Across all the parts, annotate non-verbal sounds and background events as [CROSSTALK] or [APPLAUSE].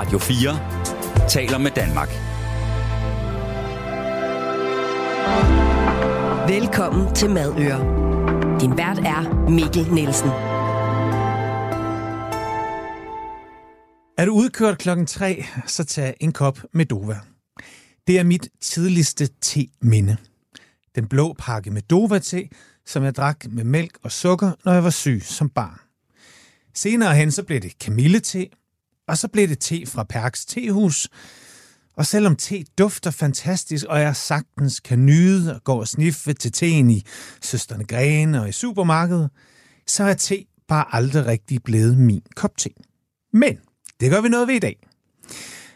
Radio 4 taler med Danmark. Velkommen til Madøre. Din vært er Mikkel Nielsen. Er du udkørt klokken 3, så tag en kop med Dova. Det er mit tidligste te-minde. Den blå pakke med Dova-te, som jeg drak med mælk og sukker, når jeg var syg som barn. Senere hen så blev det kamillete, og så blev det te fra Perks Tehus. Og selvom te dufter fantastisk, og jeg sagtens kan nyde og gå og sniffe til teen i Søsterne Grene og i supermarkedet, så er te bare aldrig rigtig blevet min kop te. Men det gør vi noget ved i dag.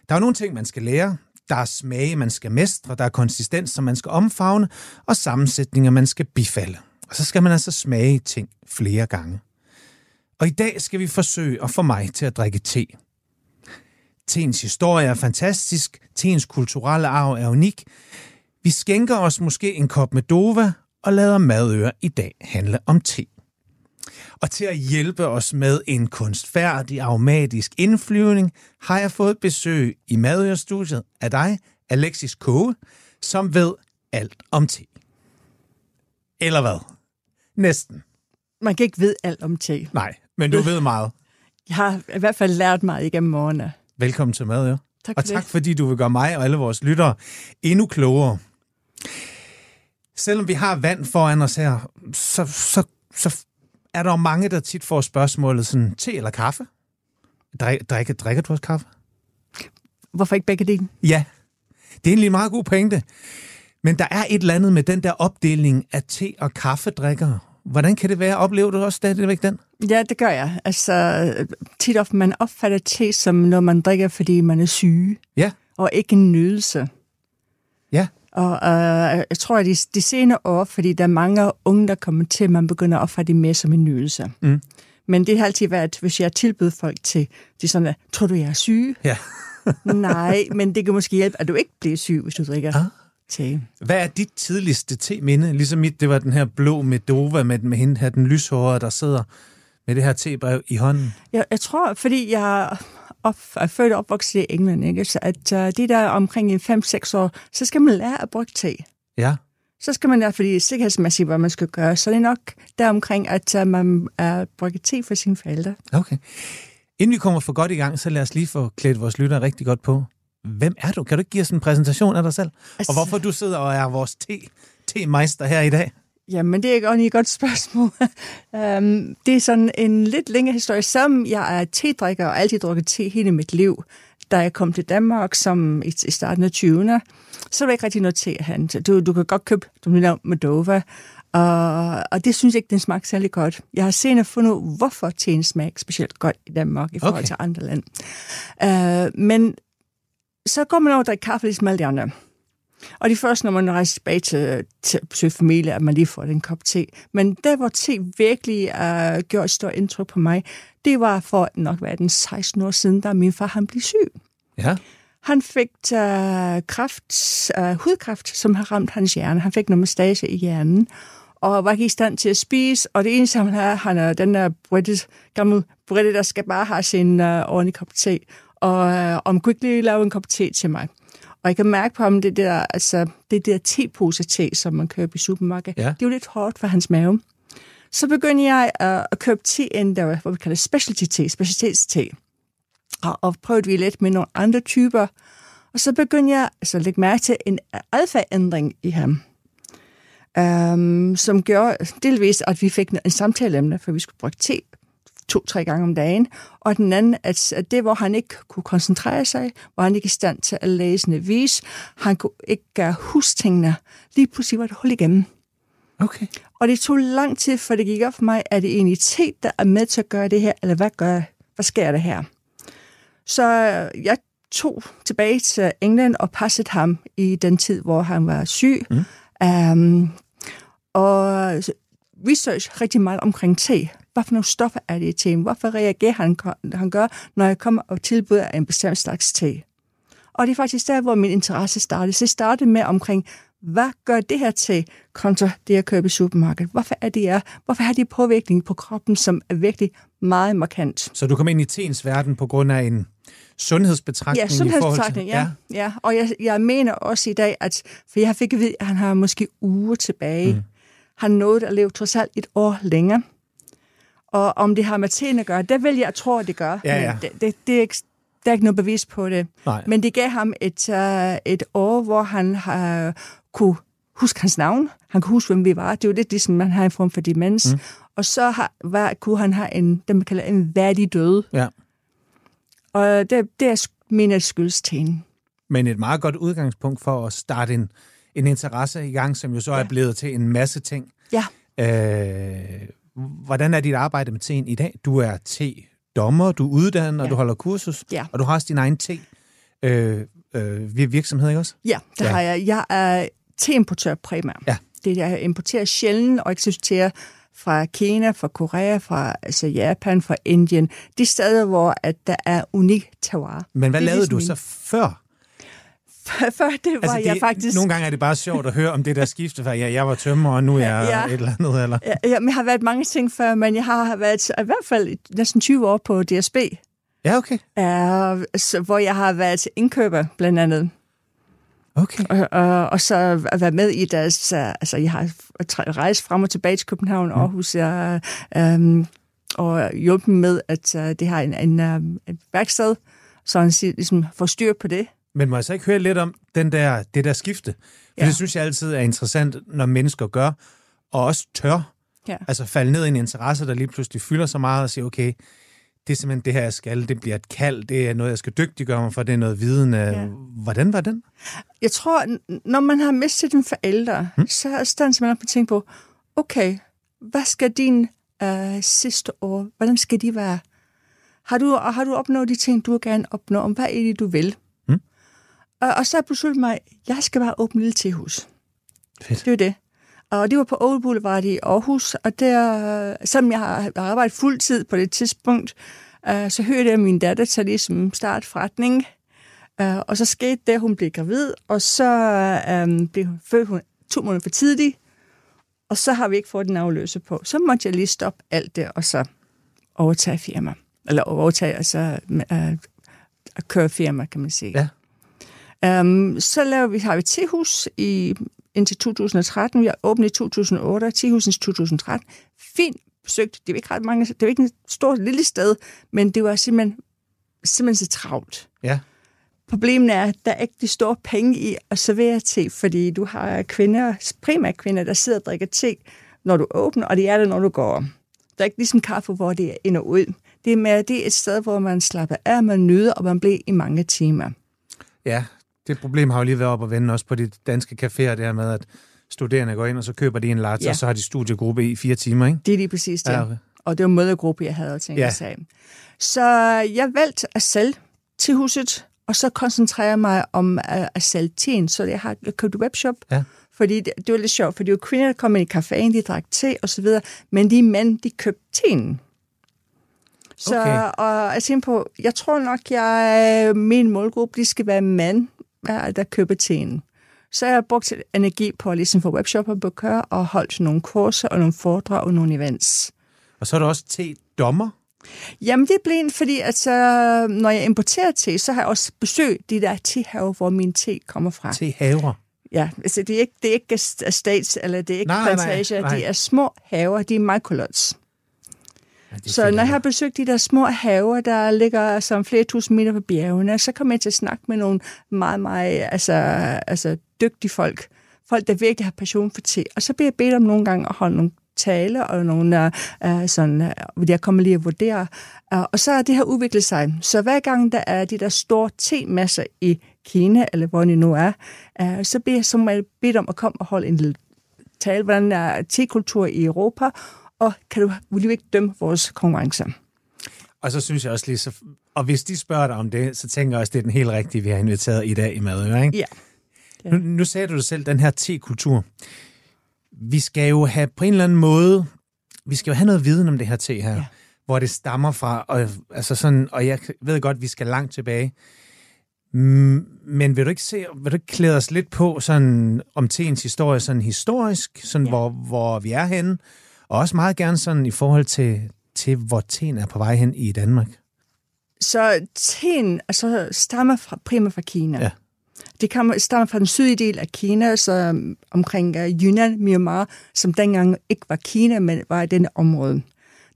Der er nogle ting, man skal lære. Der er smage, man skal mestre. Der er konsistens, som man skal omfavne. Og sammensætninger, man skal bifalde. Og så skal man altså smage ting flere gange. Og i dag skal vi forsøge at få mig til at drikke te. Teens historie er fantastisk. Teens kulturelle arv er unik. Vi skænker os måske en kop med Dova og lader madøre i dag handle om te. Og til at hjælpe os med en kunstfærdig aromatisk indflyvning, har jeg fået besøg i Madørestudiet af dig, Alexis Koge, som ved alt om te. Eller hvad? Næsten. Man kan ikke vide alt om te. Nej, men du ved meget. Jeg har i hvert fald lært mig igennem morgenen. Velkommen til Madøre. Tak Og for tak det. fordi du vil gøre mig og alle vores lyttere endnu klogere. Selvom vi har vand foran os her, så, så, så er der jo mange, der tit får spørgsmålet sådan, te eller kaffe? Drik, drikker, drikker du også kaffe? Hvorfor ikke begge dele? Ja, det er egentlig en meget god pointe. Men der er et eller andet med den der opdeling af te- og kaffedrikkere. Hvordan kan det være? Oplever du også stadigvæk den? Ja, det gør jeg. Altså, tit ofte man opfatter te som noget, man drikker, fordi man er syge, Ja, og ikke en nydelse. ja. Og øh, jeg tror, at de, de senere år, fordi der er mange unge, der kommer til, man begynder at opfatte det mere som en nydelse. Mm. Men det har altid været, hvis jeg tilbyder folk til, de sådan, at, tror du, jeg er syg? ja. [LAUGHS] Nej, men det kan måske hjælpe, at du ikke bliver syg, hvis du drikker Ah. Te. Hvad er dit tidligste te-minde? Ligesom mit, det var den her blå Medova med, med hende her, den lyshårede, der sidder med det her tebrev i hånden. Jeg, jeg tror, fordi jeg op, er født og opvokset i England, ikke? så at uh, det der omkring en 5-6 år, så skal man lære at bruge te. Ja. Så skal man lære, fordi sikkerhedsmæssigt, hvad man skal gøre, så det er nok der omkring, at uh, man uh, bruger te for sine forældre. Okay. Inden vi kommer for godt i gang, så lad os lige få klædt vores lyttere rigtig godt på. Hvem er du? Kan du ikke give os en præsentation af dig selv? Altså- Og hvorfor du sidder og er vores te, te-meister her i dag? Jamen, det er et godt spørgsmål. um, [LAUGHS] det er sådan en lidt længere historie. Som jeg er tedrikker og altid drukket te hele mit liv, da jeg kom til Danmark som i, i starten af 20'erne, så var der ikke rigtig noget te at. Du, du kan godt købe du med Moldova, og, og det synes jeg ikke, den smagte særlig godt. Jeg har senere fundet ud, hvorfor teen smager specielt godt i Danmark i forhold okay. til andre lande. Uh, men så går man over og drikker kaffe ligesom alle de andre. Og de første, når man rejser tilbage til, til at besøge familie, at man lige får en kop te. Men der, hvor te virkelig uh, gjorde et stort indtryk på mig, det var for nok hvad er den 16 år siden, da min far han blev syg. Ja. Han fik uh, kraft, uh, hudkræft, som har ramt hans hjerne. Han fik noget mestage i hjernen, og var ikke i stand til at spise. Og det eneste, han har, han er den der British, gammel Britte, der skal bare have sin uh, ordentlige kop te. Og uh, om kunne ikke lige lave en kop te til mig. Og jeg kan mærke på ham, det der, altså, det der tepose-te, som man køber i supermarkedet, Ja. det er jo lidt hårdt for hans mave. Så begyndte jeg uh, at købe te ind, der hvad vi kalder specialty te, specialitetste og, og prøvede vi lidt med nogle andre typer. Og så begyndte jeg altså, at lægge mærke til en adfærdændring i ham, um, som gjorde delvis, at vi fik en samtaleemne, for vi skulle bruge te to-tre gange om dagen, og den anden, at, at det, hvor han ikke kunne koncentrere sig, var han ikke i stand til at læse en avis, han kunne ikke gøre hustingene, lige pludselig var det hul igennem. Okay. Og det tog lang tid, for det gik op for mig, er det egentlig te, der er med til at gøre det her, eller hvad, gør, hvad sker der her? Så øh, jeg tog tilbage til England og passede ham i den tid, hvor han var syg. Mm. Um, og research rigtig meget omkring te. Hvad for nogle stoffer er det i teen? Hvorfor reagerer han, han gør, når jeg kommer og tilbyder en bestemt slags te? Og det er faktisk der, hvor min interesse startede. Så det startede med omkring, hvad gør det her til kontra det, jeg køber i supermarkedet? Hvorfor er det er? Hvorfor har de påvirkning på kroppen, som er virkelig meget markant. Så du kom ind i teens verden på grund af en sundhedsbetragtning? Ja, i forhold til- sundhedsbetragtning, ja. ja. ja. Og jeg, jeg mener også i dag, at, for jeg fik at vide, at han har måske uger tilbage. Mm. Han nåede at leve trods alt et år længere. Og om det har med teen at gøre, det vil jeg tro, at det gør. Ja, ja. Men det, det, det er ikke, der er ikke noget bevis på det. Nej. Men det gav ham et, uh, et år, hvor han uh, kunne huske hans navn. Han kunne huske, hvem vi var. Det er jo lidt ligesom, man har en form for demens. Mm. Og så har, var, kunne han have en, det man kalder en værdig død. Ja. Og det, det er, mener jeg, skyldes teen. Men et meget godt udgangspunkt for at starte en, en interesse i gang, som jo så ja. er blevet til en masse ting. Ja. Øh, hvordan er dit arbejde med teen i dag? Du er te-dommer, du er uddannet, og Ja. du holder kursus, Ja. og du har også din egen te øh, øh, virksomhed, ikke også? Ja, det Ja. har jeg. Jeg er teimportør primært. Ja. Det jeg importerer sjældent og eksporterer fra Kina, fra Korea, fra altså Japan, fra Indien. De steder, hvor at der er unik terroir. Men hvad lavede ligesom du så før? Før det var altså, det, jeg faktisk... Nogle gange er det bare sjovt at høre om det der skifte fra, ja, jeg var tømmer, og nu er jeg Ja. et eller andet, eller... Ja, jeg har været mange ting før, men jeg har været i hvert fald næsten 20 år på DSB, Ja, okay. uh, så, hvor jeg har været indkøber blandt andet. Okay. Og, og, og så at være med i deres... Uh, altså, jeg har rejst frem og tilbage til København og Aarhus, jeg, um, og hjulpet med, at uh, det har en, en, um, et værksted, så han siger, ligesom får styr på det. Men må jeg så ikke høre lidt om den der, det der skifte? For ja. Det synes jeg altid er interessant, når mennesker gør, og også tør. Ja. Altså falde ned i en interesse, der lige pludselig fylder så meget, og sige, okay, det er simpelthen det her, jeg skal, det bliver et kald, det er noget, jeg skal dygtiggøre mig for, det er noget viden. Ja. Ja. Hvordan var den? Jeg tror, når man har mistet en forælder, hmm? så er stand man op og tænke på, okay, hvad skal din uh, sidste år, hvordan skal de være? Har du, og har du opnået de ting, du gerne opnå? Om hvad er det, du vil? Og, og så besluttet mig, jeg skal bare åbne et lille tehus. Fedt. Det er jo det. Og det var på Old Boulevard i Aarhus, og der, selvom jeg har arbejdet fuldtid på det tidspunkt, uh, så hørte jeg min datter tage ligesom start forretning. Uh, og så skete det, hun blev gravid, og så um, blev hun født hun to måneder for tidligt, og så har vi ikke fået den afløse på. Så måtte jeg lige stoppe alt det, og så overtage firma. Eller overtage, altså uh, at køre firma, kan man sige. Ja. Um, så laver vi, har vi et tehus i, indtil 2013. Vi har åbnet i 2008, tehusens 2013. Fint besøgt. Det er jo ikke ret mange, det er jo ikke et stort lille sted, men det var simpelthen, simpelthen så travlt. Ja. Problemet er, at der er ikke de store penge i at servere te, fordi du har kvinder, primært kvinder, der sidder og drikker te, når du åbner, og det er det, når du går. Der er ikke ligesom kaffe, hvor det er ind og ud. Det er, mere, det er et sted, hvor man slapper af, man nyder, og man bliver i mange timer. Ja, det problem har jo lige været op at vende også på de danske caféer, der med, at studerende går ind, og så køber de en latte, ja. Og så har de studiegruppe i fire timer, ikke? Det er lige præcis det. Ja, okay. Og det var mødergruppe, jeg havde tænkt Ja. ja. sig. Så jeg valgte at sælge til huset, og så koncentrere mig om at, at sælge teen, så jeg har jeg købte webshop. Ja. Fordi det, det var lidt sjovt, for det var kvinder, der kom ind i caféen, de drak te og så videre, men de mænd, de købte teen. Så, Okay. og jeg tænkte på, jeg tror nok, jeg, min målgruppe, de skal være mænd, der der køber teen. Så jeg har brugt energi på at ligesom få webshopper på køre, og holdt nogle kurser og nogle foredrag og nogle events. Og så er der også te-dommer. Jamen, det blev en, fordi altså, når jeg importerer te, så har jeg også besøgt de der tehaver, hvor min te kommer fra. Te-haver. Ja, altså, det er ikke, det er ikke estates, eller det er ikke Nej, nej, plantager, nej. de er små haver, de er microlots. Så når jeg har besøgt de der små haver, der ligger som flere tusind meter på bjergene, så kommer jeg til at snakke med nogle meget, meget altså, altså dygtige folk. Folk, der virkelig har passion for te. Og så bliver jeg bedt om nogle gange at holde nogle taler og nogle uh, sådan, uh, hvor jeg kommer lige at vurdere. Uh, og så er det her udviklet sig. Så hver gang der er de der store temasser i Kina, eller hvor det nu er, uh, så bliver jeg som bedt om at komme og holde en lille tale, hvordan er tekultur i Europa, og kan du, vil ikke dømme vores konkurrencer? Og så synes jeg også lige, så, og hvis de spørger dig om det, så tænker jeg også, det er den helt rigtige, vi har inviteret i dag i Madøre, ikke? Ja. Ja. Nu, nu sagde du det selv, den her te-kultur. Vi skal jo have på en eller anden måde, vi skal jo have noget viden om det her te her, ja. Hvor det stammer fra, og, altså sådan, og jeg ved godt, vi skal langt tilbage. Men vil du ikke se, vil du ikke klæde os lidt på sådan, om teens historie, sådan historisk, sådan. Ja. hvor, hvor vi er henne, og også meget gerne sådan i forhold til til, hvor teen er på vej hen i Danmark? Så teen altså, stammer fra, primært fra Kina. Ja. Det kommer, stammer fra den sydlige del af Kina, så um, omkring uh, Yunnan, Myanmar, som dengang ikke var Kina, men var i denne område.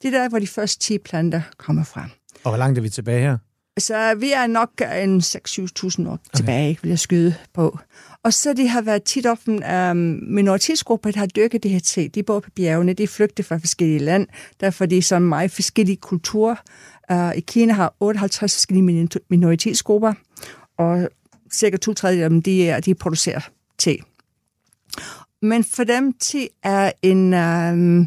Det er der, hvor de første 10 planter kommer fra. Og hvor langt er vi tilbage her? Så vi er nok en 6-7.000 år okay. tilbage, vil jeg skyde på. Og så det har været tit ofte um, øhm, minoritetsgrupper, der har dyrket det her til. De bor på bjergene, de flygter fra forskellige land, derfor de er så meget forskellige kulturer. Uh, I Kina har 58 forskellige minoritetsgrupper, og cirka to tredje af dem, de, er, de producerer te. Men for dem, te er en... Um,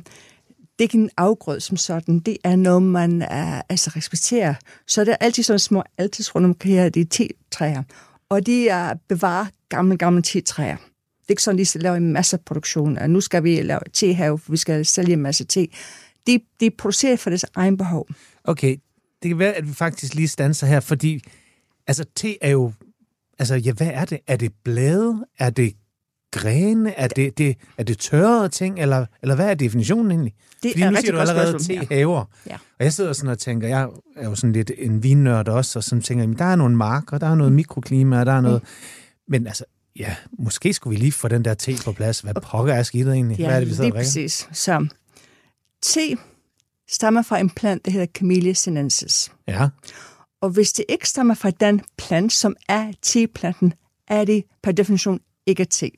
det er ikke en afgrød som sådan. Det er noget, man uh, altså respekterer. Så der er altid sådan små altid rundt omkring de te-træer. Og det er at bevare gamle, gamle tetræer. Det er ikke sådan, de laver en masse produktion. Uh, nu skal vi lave tehave, for vi skal sælge en masse te. De, de producerer for deres egen behov. Okay, det kan være, at vi faktisk lige stanser her, fordi altså, te er jo... Altså, ja, hvad er det? Er det blade? Er det grene? Er det, det, er det tørrede ting? Eller, eller hvad er definitionen egentlig? Det Fordi er nu siger du allerede te haver. Ja. Og jeg sidder sådan og tænker, jeg er jo sådan lidt en vinnørd også, og sådan tænker, jamen, der er nogle marker, der er noget mikroklima, og der er noget... Men altså, ja, måske skulle vi lige få den der te på plads. Hvad pokker er skidtet egentlig? Ja, hvad er det, vi sidder lige og præcis. Så te stammer fra en plant, der hedder Camellia sinensis. Ja, Og hvis det ikke stammer fra den plant, som er teplanten, er det per definition ikke te.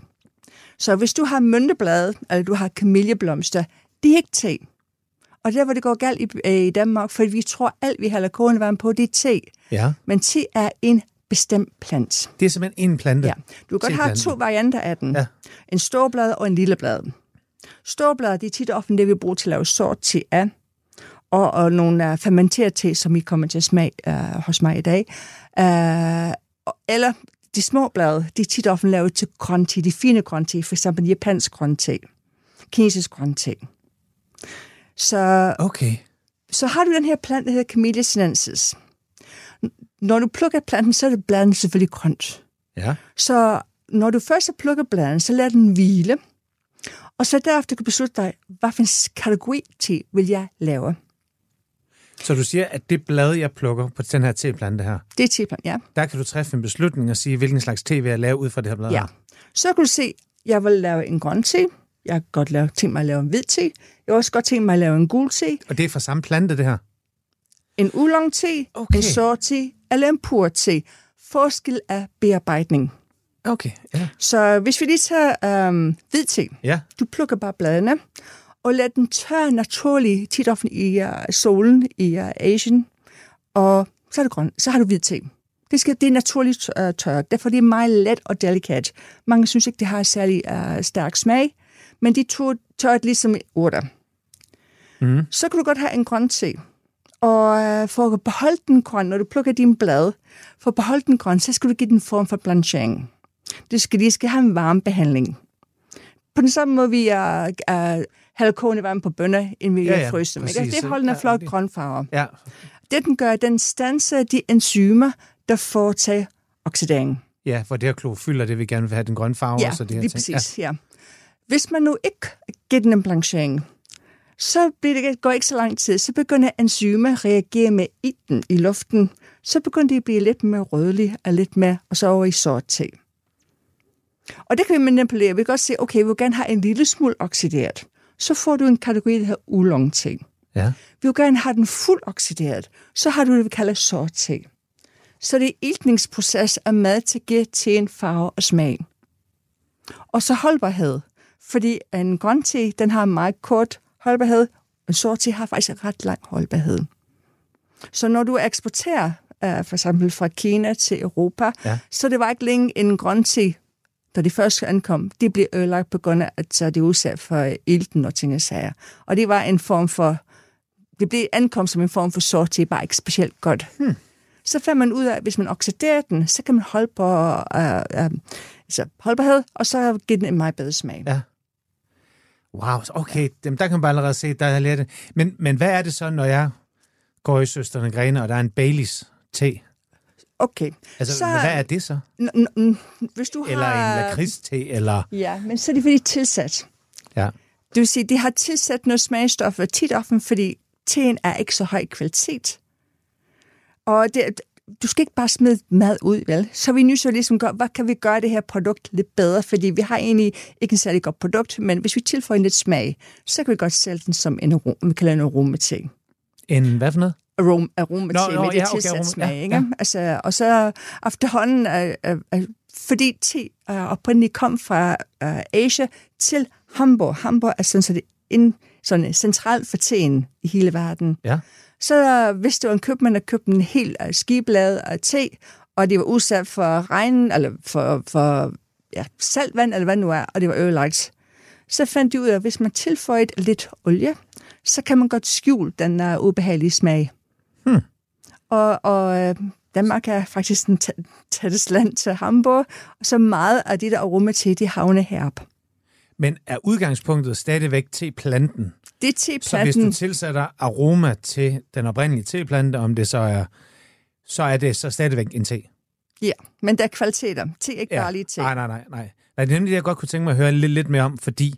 Så hvis du har mynteblade, eller du har kamilleblomster, det er ikke te. Og der, hvor det går galt i, øh, i Danmark, for vi tror, alt vi hælder kogende varme på, det er te. ja. Men te er en bestemt plant. Det er simpelthen en plante. Ja. Du kan godt have to varianter af den. Ja. En storblad og en lille blad. Storblad, det er tit ofte det, vi bruger til at lave sort te af. Og, og nogle uh, fermenteret te, som I kommer til at smage uh, hos mig i dag. Uh, eller de små blade, de er tit ofte lavet til grøn te, de fine grøn te, for eksempel japansk grøn te, kinesisk grøn te. Så Okay. så har du den her plante, der hedder Camellia sinensis. Når du plukker planten, så er det bladen selvfølgelig grønt. Ja. Så når du først har plukket bladen, så lad den hvile. Og så derefter kan du beslutte dig, hvad for en kategori te vil jeg lave. Så du siger, at det blad, jeg plukker på den her teplante her, Det er teplan, ja. der kan du træffe en beslutning og sige, hvilken slags te vil jeg lave ud fra det her blad ja. her? Så kan du se, jeg vil lave en grøn te. Jeg kan godt lave, tænke mig at lave en hvid te. Jeg vil også godt tænke mig at lave en gul te. Og det er fra samme plante, det her? En oolong te, Okay. en sort te eller en pur te. Forskel af bearbejdning. Okay, ja. Så hvis vi lige tager øhm, hvid te. Ja, Du plukker bare bladene, og lad den tørre naturligt, tit ofte i uh, solen i uh, Asien, og så er det grøn. Så har du hvid te. Det, skal, det er naturligt uh, tørret, derfor det er meget let og delikat. Mange synes ikke, det har særlig uh, stærk smag, men de to tørret ligesom urter. Mhm. Så kan du godt have en grøn te. Og for at beholde den grøn, når du plukker din blad, for at beholde den grøn, så skal du give den en form for blanchering. Det skal, de skal have en varme behandling på den samme måde, vi er, er halvkogende varme på bønner, end vi Ja, ja, ja, ja, fryser dem. Ikke? Det holder en Ja, flot det- grøn farve. ja. Det, den gør, den stanser de enzymer, der foretager oxidering. Ja, for det her klorofyld er det, vi gerne vil have den grønne farve. Ja, så det her lige ting. præcis. Ja. Hvis man nu ikke giver den en blanchering, så bliver det, går ikke så lang tid, så begynder enzymer at reagere med ilten i luften. Så begynder de at blive lidt mere rødlige og lidt mere, og så over i sort te. Og det kan vi manipulere. Vi kan godt se, okay, vi vil gerne have en lille smule oxideret. Så får du en kategori, der hedder oolong te. Ja. Vi vil gerne have den fuld oxideret. Så har du det, vi kalder sort te. Så det er iltningsproces af mad til at give teen farve og smag. Og så holdbarhed. Fordi en grøn te, den har meget kort holdbarhed. En sort te har faktisk en ret lang holdbarhed. Så når du eksporterer uh, for eksempel fra Kina til Europa, Ja. så det var ikke længe en grøn te, da de først ankom, det blev ødelagt på grund af, at så det udsat for ilten og ting og sager. Og det var en form for, det blev ankom som en form for sort te, bare ikke specielt godt. Hmm. Så fandt man ud af, at hvis man oxiderer den, så kan man holde på uh, uh, altså holdbarhed, og så giver den en meget bedre smag. Ja. Wow, okay, dem, der kan man bare allerede se, der har lært det. Men, men hvad er det så, når jeg går i Søsterne Grene, og der er en Baileys te? Okay. Altså, Så- hvad er det så? N- n- hvis du Eller har... en lakridste, eller... Ja, men så er det fordi tilsat. Ja. Det vil sige, de har tilsat noget smagstoffer tit ofte, fordi teen er ikke så høj kvalitet. Og det, du skal ikke bare smide mad ud, vel? Så vi nu så ligesom gør, hvad kan vi gøre det her produkt lidt bedre? Fordi vi har egentlig ikke en særlig godt produkt, men hvis vi tilføjer lidt smag, så kan vi godt sælge den som en, vi kalder en aromating. En hvad for noget? Arom, aroma Nå, te nå, med det ja, okay, tilsat smag, ja, ikke? ja. Altså, og så efterhånden, øh, øh, øh, fordi te øh, oprindeligt kom fra øh, Asia til Hamburg. Hamburg er sådan, så det ind, sådan centralt for teen i hele verden. Ja. Så hvis det var en købmand, der købte en hel uh, skiblad af te, og det var udsat for regn, eller for, for ja, saltvand, eller hvad nu er, og det var ødelagt, så fandt de ud af, at hvis man tilføjede lidt olie, så kan man godt skjule den uh, ubehagelige smag. Hmm. Og, og uh, Danmark er faktisk den tæ- tætteste land til Hamburg, og så meget af de der aroma til, de havner heroppe. Men er udgangspunktet stadigvæk teplanten? Det er Så hvis du tilsætter aroma til den oprindelige teplante, om det så er, så er det så stadigvæk en te? Ja, men der er kvaliteter. Te er ikke bare lige te. Nej, nej, nej, nej. Nej, det er nemlig det, jeg godt kunne tænke mig at høre lidt, lidt mere om, fordi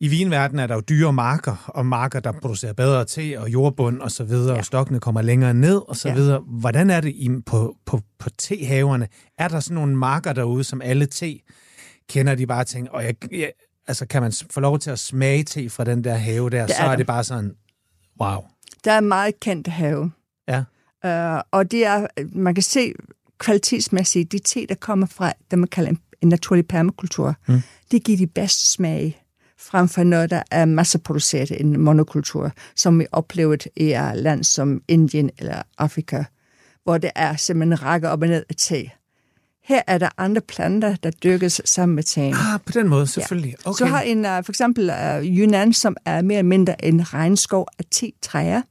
i vinverdenen er der jo dyre marker, og marker, der producerer bedre te og jordbund og så videre, ja. og stokkene kommer længere ned og så Ja. videre. Hvordan er det i, på, på, på tehaverne? Er der sådan nogle marker derude, som alle te kender, de bare tænker, og jeg, jeg, altså kan man få lov til at smage te fra den der have der, Det så er er det bare sådan, wow. Der er meget kendt have. Ja. Uh, og det er, man kan se kvalitetsmæssigt, de te, der kommer fra det, man kalder en, en naturlig permakultur, mm. det giver de bedste smag frem for noget, der er masseproduceret i en monokultur, som vi oplevet i et land som Indien eller Afrika, hvor det er simpelthen rækker op og ned af te. Her er der andre planter, der dyrkes sammen med teen. Ah, på den måde, selvfølgelig. Okay. Så har en uh, for eksempel uh, Yunnan, som er mere eller mindre en regnskov af te-træer.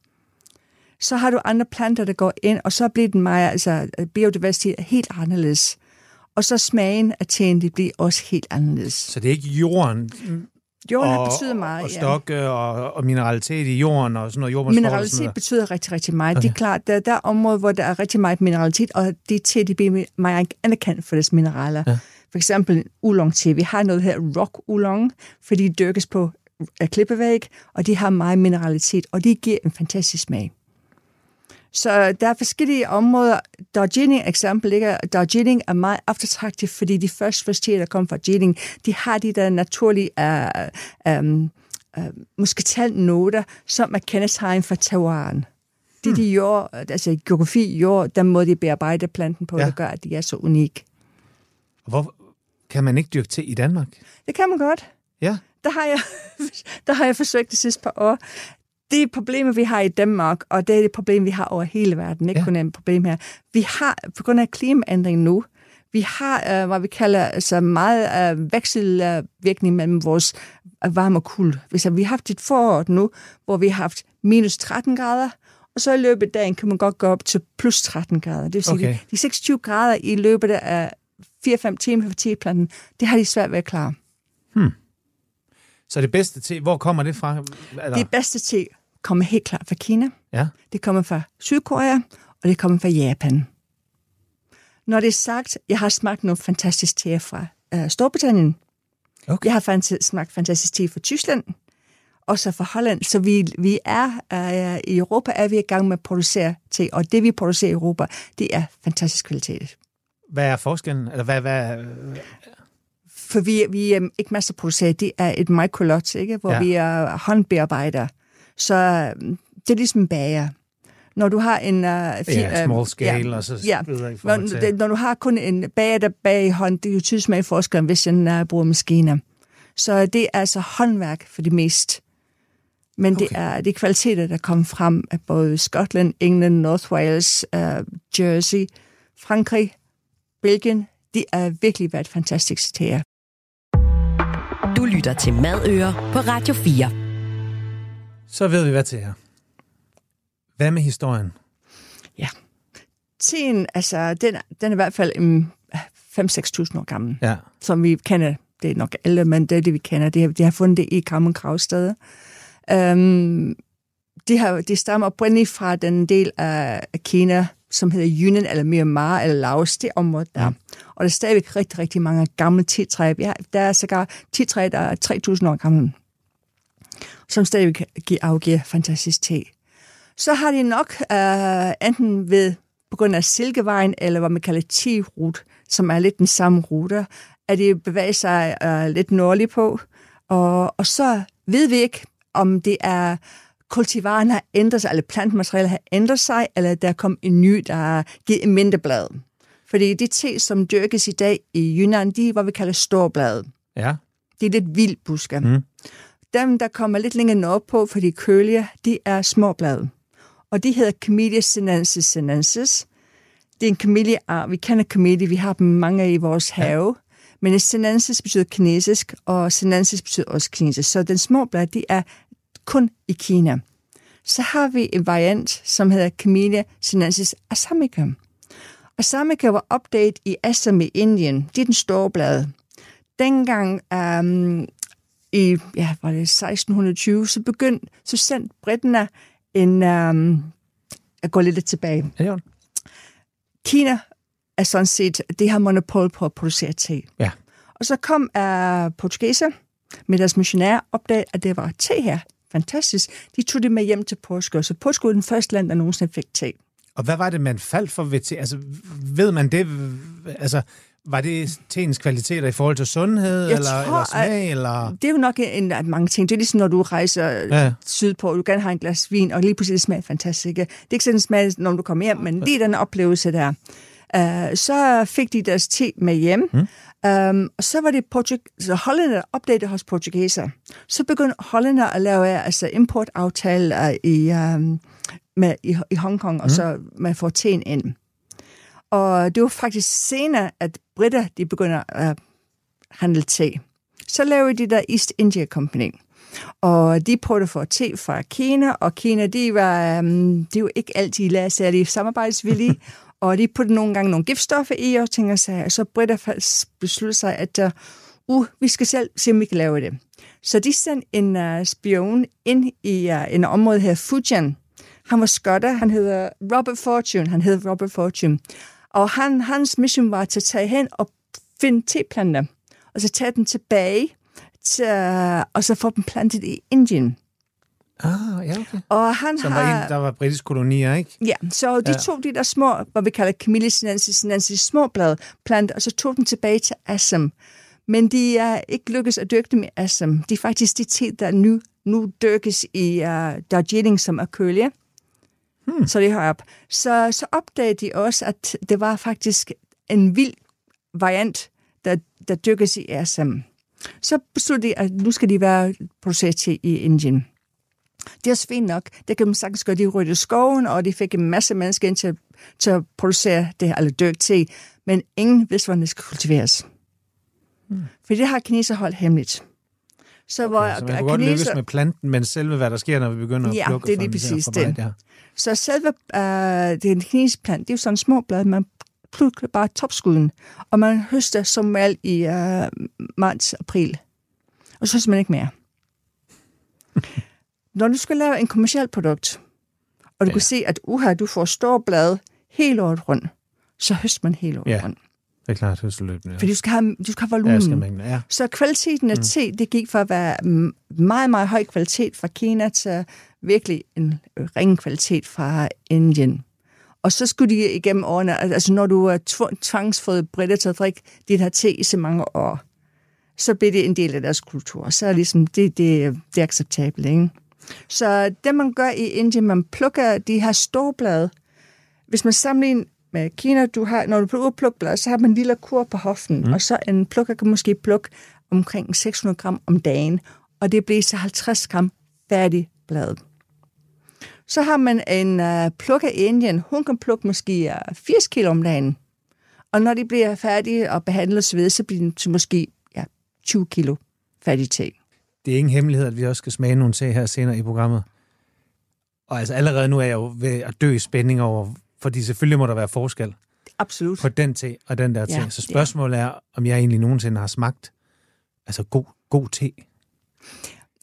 Så har du andre planter, der går ind, og så bliver den meget, altså biodiversitet er helt anderledes. Og så smagen af teen, det bliver også helt anderledes. Så det er ikke jorden Jorden og, betydet meget, og ja. stokke og, og mineralitet i jorden og sådan noget jordbundsforhold og sådan Mineralitet noget. betyder rigtig, rigtig meget. Okay. Det er klart, der, der er områder, hvor der er rigtig meget mineralitet, og de te, de bliver meget anerkendt for deres mineraler. Ja. For eksempel oolong te. Vi har noget her rock oolong, fordi de dyrkes på af klippevæg, og de har meget mineralitet, og de giver en fantastisk smag. Så der er forskellige områder. Darjeeling eksempel ligger, Darjeeling er meget eftertragtet, fordi de første universiteter, der kom fra Darjeeling, de har de der naturlige uh, um, uh, musketalnoter, som er kendetegn for Taiwan. Det de jord, altså geografi, jord, den måde de bearbejder planten på, Ja. der gør, at de er så unikke. Hvor kan man ikke dyrke te i Danmark? Det kan man godt. Ja. Der har jeg, [LAUGHS] der har jeg forsøgt de sidste par år. Det er problemet, vi har i Danmark, og det er det problem, vi har over hele verden. Ikke Ja. kun et problem her. Vi har, på grund af klimaændringen nu, vi har, uh, hvad vi kalder, altså meget uh, vekselvirkning mellem vores uh, varme og kulde. Hvis vi har haft et forår nu, hvor vi har haft minus 13 grader, og så i løbet af dagen kan man godt gå op til plus 13 grader. Det vil sige, Okay. okay. de 26 grader i løbet af 4-5 timer for teplanten, det har de svært ved at klare. Så det bedste te, hvor kommer det fra? Eller? Det bedste te kommer helt klart fra Kina. Ja. Det kommer fra Sydkorea, og det kommer fra Japan. Når det er sagt, jeg har smagt nogle fantastiske teer fra uh, Storbritannien. Okay. Jeg har fant- smagt fantastisk te fra Tyskland, og så fra Holland. Så vi, vi er uh, i Europa er vi i gang med at producere te, og det vi producerer i Europa, det er fantastisk kvalitet. Hvad er forskellen? Eller hvad, hvad, For vi, vi er ikke masseproducerer, det er et microlot, ikke? hvor Ja. ja. vi er håndbearbejder. Så øhm, det er ligesom en bager. Når du har en... Uh, ja, small scale, og så ja. videre i Når, til... når du har kun en bager, der bager i hånd, det er jo tydeligt smag forskel, hvis den uh, bruger maskiner. Så det er altså håndværk for det mest. Men okay. det, er, er kvaliteter, der kommer frem af både Skotland, England, North Wales, uh, Jersey, Frankrig, Belgien. De er virkelig været fantastiske teer. Du lytter til Madøer på Radio 4. Så ved vi, hvad til er. Hvad med historien? Teen, altså, den, er- den er i hvert fald um, 5-6.000 år gammel, Ja. som vi kender. Det er nok alle, men det er det, vi kender. De har, de har fundet det i Kammen Gravsted. Um, de, har, de stammer oprindeligt fra den del af Kina, som hedder Yunnan, eller Myanmar, eller Laos, det område der. Ja. Og der er stadigvæk rigtig, rigtig mange gamle tetræer. Ja, der er sågar tetræer, der er 3.000 år gamle. som stadig gi- afgiver fantastisk te. Så har de nok øh, enten ved på grund af Silkevejen, eller hvad man kalder T-rute, som er lidt den samme rute, at de bevæger sig øh, lidt nordligt på. Og, og så ved vi ikke, om det er kultivaren har ændret sig, eller plantmaterialet har ændret sig, eller der kom en ny, der giver mindre blad. Fordi de te, som dyrkes i dag i Yunnan, de er, hvad vi kalder storblade. Ja. Det er lidt vildbusker. Mm. Dem, der kommer lidt længere nordpå, for de kølige, de er småblade. Og de hedder Camellia sinensis sinensis. Det er en camellia Vi kender camellia, vi har dem mange i vores have. Men sinensis betyder kinesisk, og sinensis betyder også kinesisk. Så den små blad, de er kun i Kina. Så har vi en variant, som hedder Camellia sinensis assamica. Assamica var opdaget i Assam i Indien. Det er den store blad. Dengang um, i ja, var det 1620, så begyndte, så sendte britterne en, um, at gå lidt tilbage. Ja, jo. Kina er sådan set, det har monopol på at producere te. ja. Og så kom uh, portugiser med deres missionærer opdagede, at det var te her. Fantastisk. De tog det med hjem til Portugal. Så Portugal er den første land, der nogensinde fik te. Og hvad var det, man faldt for ved te? Altså, ved man det? Altså, var det teens kvaliteter i forhold til sundhed, Jeg eller, tror, eller smag, eller... Det er jo nok en af mange ting. Det er ligesom, når du rejser Ja. sydpå, og du gerne har en glas vin, og lige pludselig det smager fantastisk. Det er ikke sådan, det smager, når du kommer hjem, men det er den oplevelse der. Uh, så fik de deres te med hjem, mm. Um, og så var det Portug- så hollænder opdagede hos portugiser. Så begyndte hollænder at lave altså importaftaler i, um, med, i, i Hongkong, mm. og så man får teen ind. Og det var faktisk senere, at britter de begynder at handle te. Så lavede de der East India Company. Og de prøvede for te fra Kina, og Kina, de var, um, de var ikke altid de samarbejdsvillige, [LAUGHS] og de puttede nogle gange nogle giftstoffer i, og tænker sig, og så britter faktisk besluttede sig, at uh, uh, vi skal selv se, om vi kan lave det. Så de sendte en uh, spion ind i uh, en område her, Fujian. Han var skotter, han hedder Robert Fortune, han hedder Robert Fortune. Og han, hans mission var til at tage hen og finde teplanter, og så tage dem tilbage, til, og så få dem plantet i Indien. Ah, ja, okay. Og han Som har... var en, der var britisk kolonier, ikke? Ja, så de Ja. tog de der små, hvad vi kalder sinensis, små blad planter, og så tog dem tilbage til Assam. Men de er ikke lykkedes at dyrke dem i Assam. De er faktisk de te, der nu, nu dyrkes i uh, Darjeeling, som er kølige. Hmm. Så det har op. Så, så opdagede de også, at det var faktisk en vild variant, der, der dyrkes i Assam. Så besluttede de, at nu skal de være produceret til i Indien. Det er også fint nok. Det kan man sagtens gøre. De ryddede skoven, og de fik en masse mennesker ind til, til at producere det, eller dyrke te. Men ingen vidste, hvordan det skal kultiveres. Hmm. For det har kineser holdt hemmeligt. Så, hvor Så man kunne godt lykkes med planten, men selve hvad der sker, når vi begynder at Ja, plukke det er lige præcis det. Ja. Så selve øh, den kinesiske plant, det er jo sådan små blade, man plukker bare topskuden, og man høster som regel i øh, marts-april. Og så høster man ikke mere. [LAUGHS] Når du skal lave en kommersiel produkt, og du Ja. ja. kan se, at uha, du får store blade hele året rundt, så høster man hele året Ja. ja. rundt. Det er klart, høsteløbende. Ja. For du skal have, du skal have Ja, volumen. skal mængde, ja. Så kvaliteten af te, det gik fra at være mm, meget, meget høj kvalitet fra Kina til virkelig en ringe kvalitet fra Indien. Og så skulle de igennem årene, al- altså når du er tv- tvangsfået britter til at drikke dit her te i så mange år, så bliver det en del af deres kultur. Så er ligesom, det, det, det er acceptabelt, ikke? Så det, man gør i Indien, man plukker de her store blade. Hvis man sammenligner med Kina, du har, når du plukker plukblad, så har man en lille kur på hoften, mm. og så en plukker kan måske plukke omkring 600 gram om dagen, og det bliver så 50 gram færdig blad. Så har man en uh, plukker i Indien, hun kan plukke måske uh, 80 kilo om dagen, og når de bliver færdige og behandlet osv., så bliver de til måske ja, 20 kilo færdig te. Det er ingen hemmelighed, at vi også skal smage nogle te her senere i programmet. Og altså allerede nu er jeg jo ved at dø i spænding over, fordi selvfølgelig må der være forskel Absolut. på den te og den der te. Ja, Så spørgsmålet er, om jeg egentlig nogensinde har smagt altså god, god te.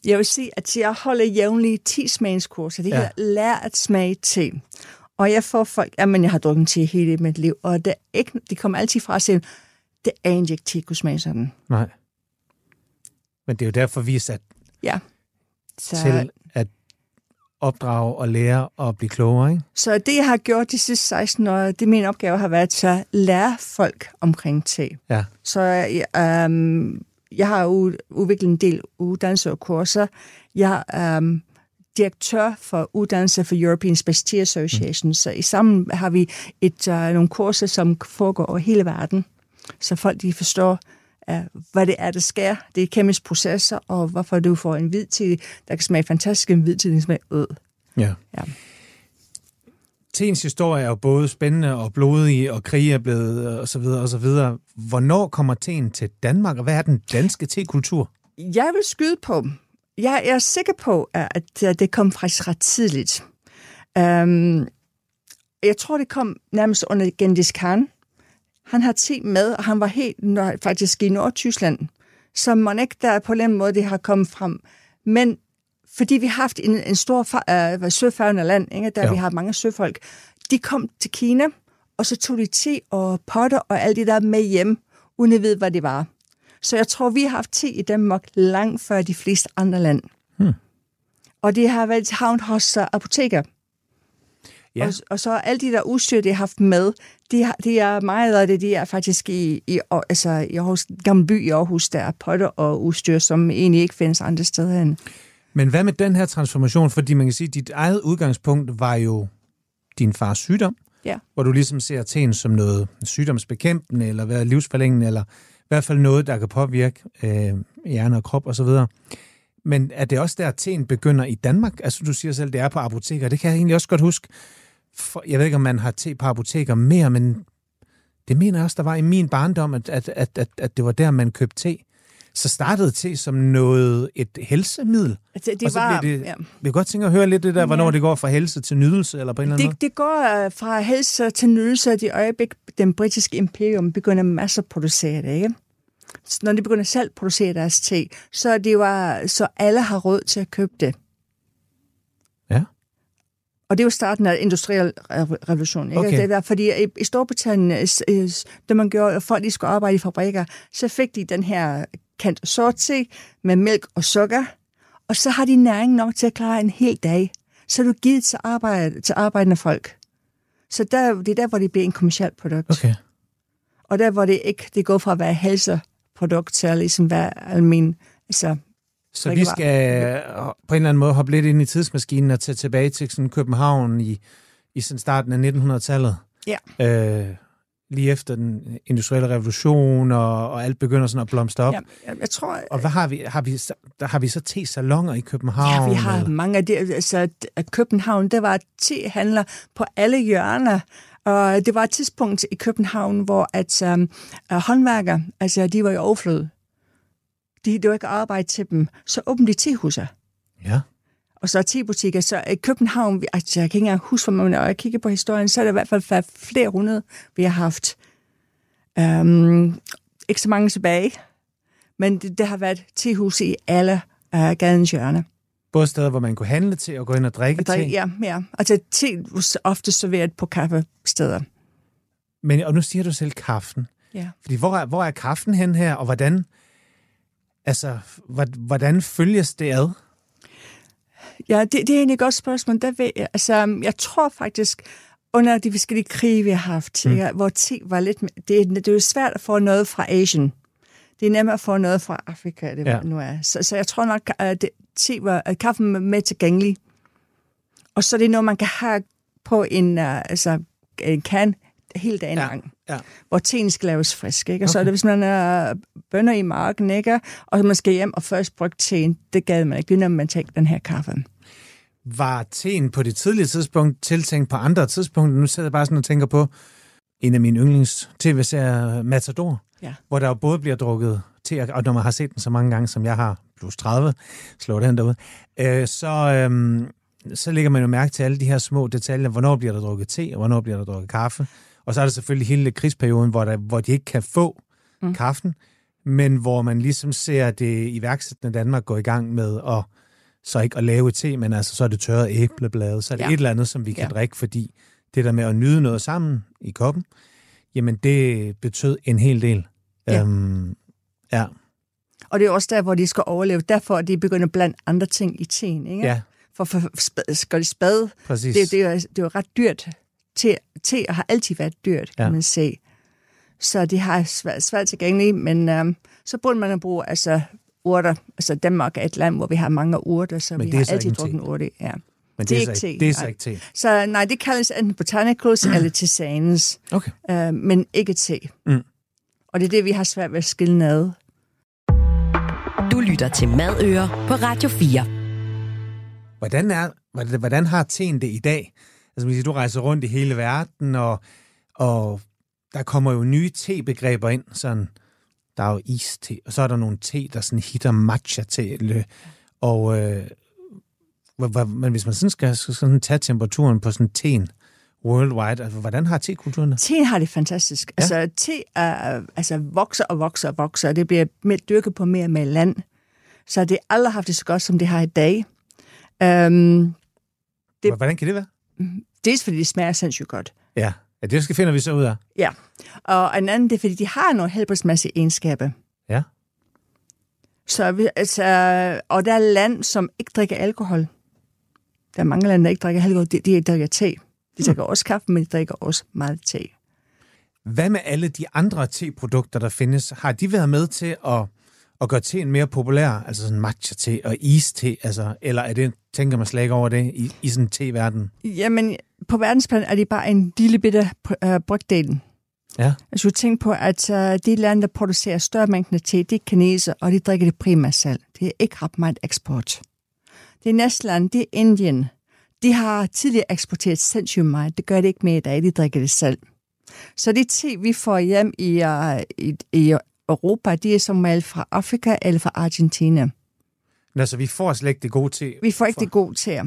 Jeg vil sige, at jeg holder jævnlige 10 smagskurser. Det Ja. ja. hedder Lær at smage te. Og jeg får folk, jamen jeg har drukket te hele mit liv, og det er ikke, de kommer altid fra at sige, det er ikke te, kunne smage sådan. Nej. Men det er jo derfor, vi er sat Ja. Så, til at opdrage og lære og blive klogere, ikke? så det, jeg har gjort de sidste 16 år, det min opgave har været at lære folk omkring te. Ja. Så øhm, jeg har udviklet en del uddannelser og kurser. Jeg er øhm, direktør for uddannelse for European Specialty Association, mm. så i sammen har vi et, øh, nogle kurser, som foregår over hele verden, så folk de forstår, hvad det er, der sker. Det er kemiske processer, og hvorfor du får en hvid te, der kan smage fantastisk, en hvid te, der smager ød. Ja. Ja. Teens historie er jo både spændende og blodig, og krig er blevet, øh, og så videre, og så videre. Hvornår kommer teen til Danmark, og hvad er den danske tekultur? Jeg vil skyde på, jeg er sikker på, at at det kom faktisk ret tidligt. Um, jeg tror, det kom nærmest under Genghis Khan. Han har te med, og han var helt når- faktisk i Nordtyskland. Så man ikke der på den måde, det har kommet frem. Men fordi vi har haft en, en stor uh, søfarvende land, ikke? der Ja. vi har mange søfolk, de kom til Kina, og så tog de te og potter og alt det der med hjem, uden at vide, hvad det var. Så jeg tror, vi har haft te i Danmark langt før de fleste andre land. Hmm. Og det har været havnet hos uh, apoteker. Ja. Og, og så alt de der udstyr, de har haft med, de, har, de er meget af det, de er faktisk i, i, altså i Aarhus, Gamle By i Aarhus, der er potter og udstyr, som egentlig ikke findes andre steder end. Men hvad med den her transformation? Fordi man kan sige, at dit eget udgangspunkt var jo din fars sygdom, Ja. hvor du ligesom ser teen som noget sygdomsbekæmpende, eller være livsforlængende, eller i hvert fald noget, der kan påvirke øh, hjerne og krop osv. Men er det også der, at teen begynder i Danmark? Altså du siger selv, det er på apoteker. Det kan jeg egentlig også godt huske. For, jeg ved ikke, om man har te på apoteker mere, men det mener jeg også, der var i min barndom, at, at, at, at, at det var der, man købte te. Så startede te som noget, et helsemiddel. Altså, det Og så var, det- ja. Vi kan godt tænke at høre lidt det der, hvornår Ja. det går fra helse til nydelse, eller på en eller anden Det, det går uh, fra helse til nydelse, at i øjeblik, den britiske imperium begynder masser at producere det, ikke? Så når de begynder selv at producere deres te, så, det var, så alle har råd til at købe det. Og det er jo starten af industriel rev- revolution. Ikke? Okay. Det er, fordi i, i Storbritannien, øh, øh, da man gjorde, at folk de skulle arbejde i fabrikker, så fik de den her kant sort te med mælk og sukker, og så har de næring nok til at klare en hel dag. Så er du givet til, arbejde, til arbejdende folk. Så der, det er der, hvor det bliver en kommersiel produkt. Okay. Og der, hvor det ikke det går fra at være helseprodukt til at ligesom være almen. Altså, Så vi skal øh, på en eller anden måde hoppe lidt ind i tidsmaskinen og tage tilbage til sådan København i, i sådan starten af 1900-tallet. Ja. Øh, lige efter den industrielle revolution, og, og alt begynder sådan at blomstre op. ja, jeg, tror, Og hvad har vi? Har vi, der har vi så te-salonger i København? Ja, vi har eller? mange af det. Altså, København, der var tehandler på alle hjørner. Og det var et tidspunkt i København, hvor at um, håndværker, altså de var i overflod. De, var ikke arbejde til dem. Så åbnede de tehuser. Ja. Og så tebutikker. Så i København, altså, jeg kan ikke engang huske, hvor man, når jeg kigger på historien, så er der i hvert fald været flere hundrede, vi har haft. Um, ikke så mange tilbage, men det, det har været tehus i alle uh, gadens hjørner. Både steder, hvor man kunne handle til og gå ind og drikke Der, te. ja, ja. Altså, te ofte serveret på kaffesteder. Men, og nu siger du selv kaffen. Ja. Fordi hvor er, hvor er kaffen hen her, og hvordan, altså, hvor- hvordan følges det ad? Ja, det, det er egentlig et godt spørgsmål. Der ved, jeg- altså, jeg tror faktisk, under de forskellige krige, vi har haft, mm. hvor te var lidt... Det, er- det er jo svært at få noget fra Asien. Det er nemmere at få noget fra Afrika, det Ja. nu er. Så, så jeg tror nok, at det, te var, at kaffen var med tilgængelig. Og så er det noget, man kan have på en, uh, altså, en kan hele dagen Ja. lang. Ja. hvor teen skal laves frisk. Ikke? Og så er Okay. det, hvis man er bønder i marken, ikke? og man skal hjem og først bruge teen, det gad man ikke. Det er, når man tager den her kaffe. Var teen på det tidlige tidspunkt tiltænkt på andre tidspunkter? Nu sidder jeg bare sådan og tænker på en af mine yndlings tv-serier, Matador, Ja. hvor der jo både bliver drukket te, og når man har set den så mange gange, som jeg har, plus 30, slår den derude, øh, så, øhm, så lægger man jo mærke til alle de her små detaljer. Hvornår bliver der drukket te, og hvornår bliver der drukket kaffe? Og så er der selvfølgelig hele krigsperioden, hvor, der, hvor de ikke kan få mm. kaffen, men hvor man ligesom ser det iværksættende Danmark gå i gang med at så ikke at lave te, men altså så er det tørret æbleblade, så er det ja. Et eller andet, som vi kan ja. Drikke, fordi det der med at nyde noget sammen i koppen, jamen det betød en hel del. Ja. Øhm, ja. Og det er også der, hvor de skal overleve. Derfor er de begyndt at blande andre ting i teen, ikke? Ja, For, for, spad, skal de spade, præcis. det, det, er, det er jo ret dyrt. Te, te har altid været dyrt, kan Ja. man se. Så det har svært, svært tilgængeligt, men øhm, så burde man at bruge altså, urter. Altså Danmark er et land, hvor vi har mange urter, så Men vi det er har så altid drukket urter. Ja. Men det er så ikke ikke, te, det er så nej. ikke te. Så nej, det kaldes enten botanicals eller tisanes, Okay. øh, men ikke te. Mm. Og det er det, vi har svært ved at skille ad. Du lytter til Madøer på Radio 4. Hvordan, er, hvordan- hvordan har teen det i dag? Altså, man siger, du rejser rundt i hele verden, og, og der kommer jo nye te-begreber ind. Sådan, der er jo iste, og så er der nogle te, der sådan hitter matcha-te. Og, øh, men hvis man sådan skal, skal sådan tage temperaturen på sådan teen worldwide, altså, hvordan har te-kulturen det? Te har det fantastisk. Ja. Altså, te er, altså, vokser og vokser og vokser, og det bliver mere, dyrket på mere og mere land. Så det har aldrig haft det så godt, som det har i dag. Um, Det- Hvordan kan det være? Dels fordi det smager sindssygt godt. Ja, ja det skal finder vi så ud af. Ja. Og en anden, det er, fordi de har nogle helbredsmæssige egenskaber. Ja. Så, vi, altså, og der er land, som ikke drikker alkohol. Der er mange lande, der ikke drikker alkohol. De, de drikker te. De drikker også kaffe, men de drikker også meget te. Hvad med alle de andre te-produkter, der findes? Har de været med til at, at gøre teen mere populær? Altså sådan matcha-te og iste, altså, eller er det, tænker man slet ikke over det i, i sådan en te-verden? Jamen, på verdensplan er det bare en lille bitte uh, brygdel. Ja. Altså, tænk på, at uh, de lande, der producerer større mængder te, det er kineser, og de drikker det primært selv. Det er ikke ret meget eksport. Det næste land, det er Indien. De har tidligere eksporteret sindssygt meget. Det gør det ikke mere i dag. De drikker det selv. Så det te, vi får hjem i, uh, i, i Europa, de er som regel fra Afrika eller fra Argentina. Altså, vi får slet ikke det gode te. Vi får ikke det gode til.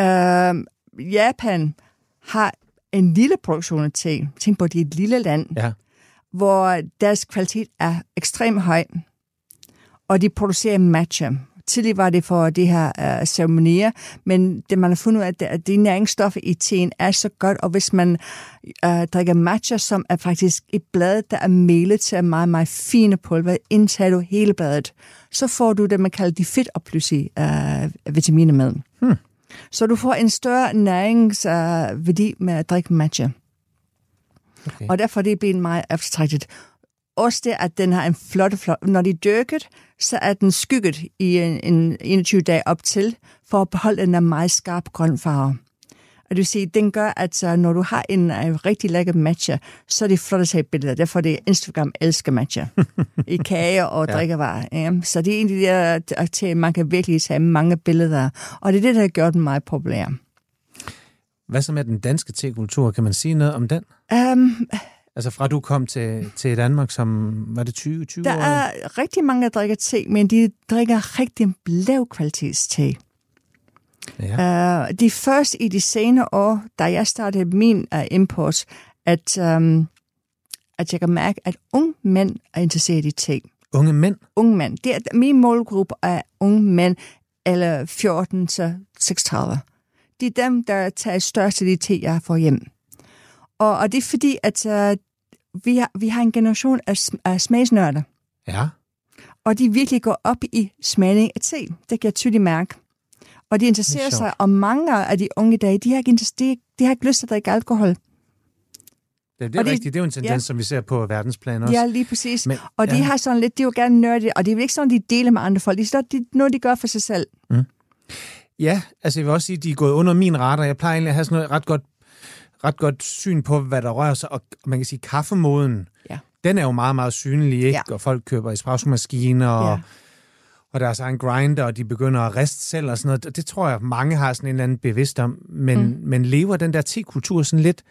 Uh, Japan har en lille produktion af te. Tænk på, at det er et lille land, Ja. hvor deres kvalitet er ekstremt høj. Og de producerer matcha. Tidligere var det for de her uh, ceremonier, men det man har fundet ud af, at- at de næringsstoffer i teen er så godt, og hvis man uh, drikker matcha, som er faktisk et blad, der er melet til meget, meget fine pulver, indtager du hele bladet, så får du det, man kalder de fedtopløsige uh, vitaminer med. Hmm. Så du får en større næringsværdi uh, med at drikke matcha. Okay. Og derfor er det blevet meget eftertragtet. Også det, at den har en flot, flot... Når de er dyrket, så er den skygget i en, en 21 dage op til, for at beholde den der meget skarp grøn farve. Og det vil sige, den gør, at når du har en uh, rigtig lækker matcha, så er det flot at tage billeder. Derfor er det Instagram elsker matcha. [LAUGHS] I kage og Ja. drikkevarer. Ja. Så det er en de der til, man kan virkelig tage mange billeder. Og det er det, der har gjort den meget populær. Hvad så med den danske te-kultur? Kan man sige noget om den? Um, Altså fra du kom til, til Danmark som, var det 20, 20 Der år? er rigtig mange, der drikker te, men de drikker rigtig lav kvalitets te. Ja. Uh, de først i de senere år, da jeg startede min uh, import, at, um, at jeg kan mærke, at unge mænd er interesseret i te. Unge mænd? Unge mænd. Det er, min målgruppe er unge mænd, eller 14 til 36. Det er dem, der tager størst af de te, jeg får hjem. Og, og det er fordi, at uh, vi, har, vi har en generation af, af smagsnørder. Ja. Og de virkelig går op i smagning af te. Det kan jeg tydeligt mærke. Og de interesserer sig, og mange af de unge i dag, de har ikke, de, de har ikke lyst til at drikke alkohol. Det, det er Og det- rigtigt. Det er jo en tendens, ja. som vi ser på verdensplan også. Ja, lige præcis. Men- og de ja. har sådan lidt, de er jo gerne nørdige, og det er jo ikke sådan, de deler med andre folk. Det er sådan, de, noget, de gør for sig selv. Ja, altså jeg vil også sige, at de er gået under min radar. Jeg plejer egentlig at have sådan noget ret godt, ret godt syn på, hvad der rører sig. Og man kan sige, kaffemoden, Ja. den er jo meget, meget synlig, ikke? Ja. Og folk køber espresso-maskiner, og, Ja. og deres egen grinder, og de begynder at riste selv og sådan noget. Det, det tror jeg, mange har sådan en eller anden bevidst om. Men, mm. men lever den der te-kultur sådan lidt?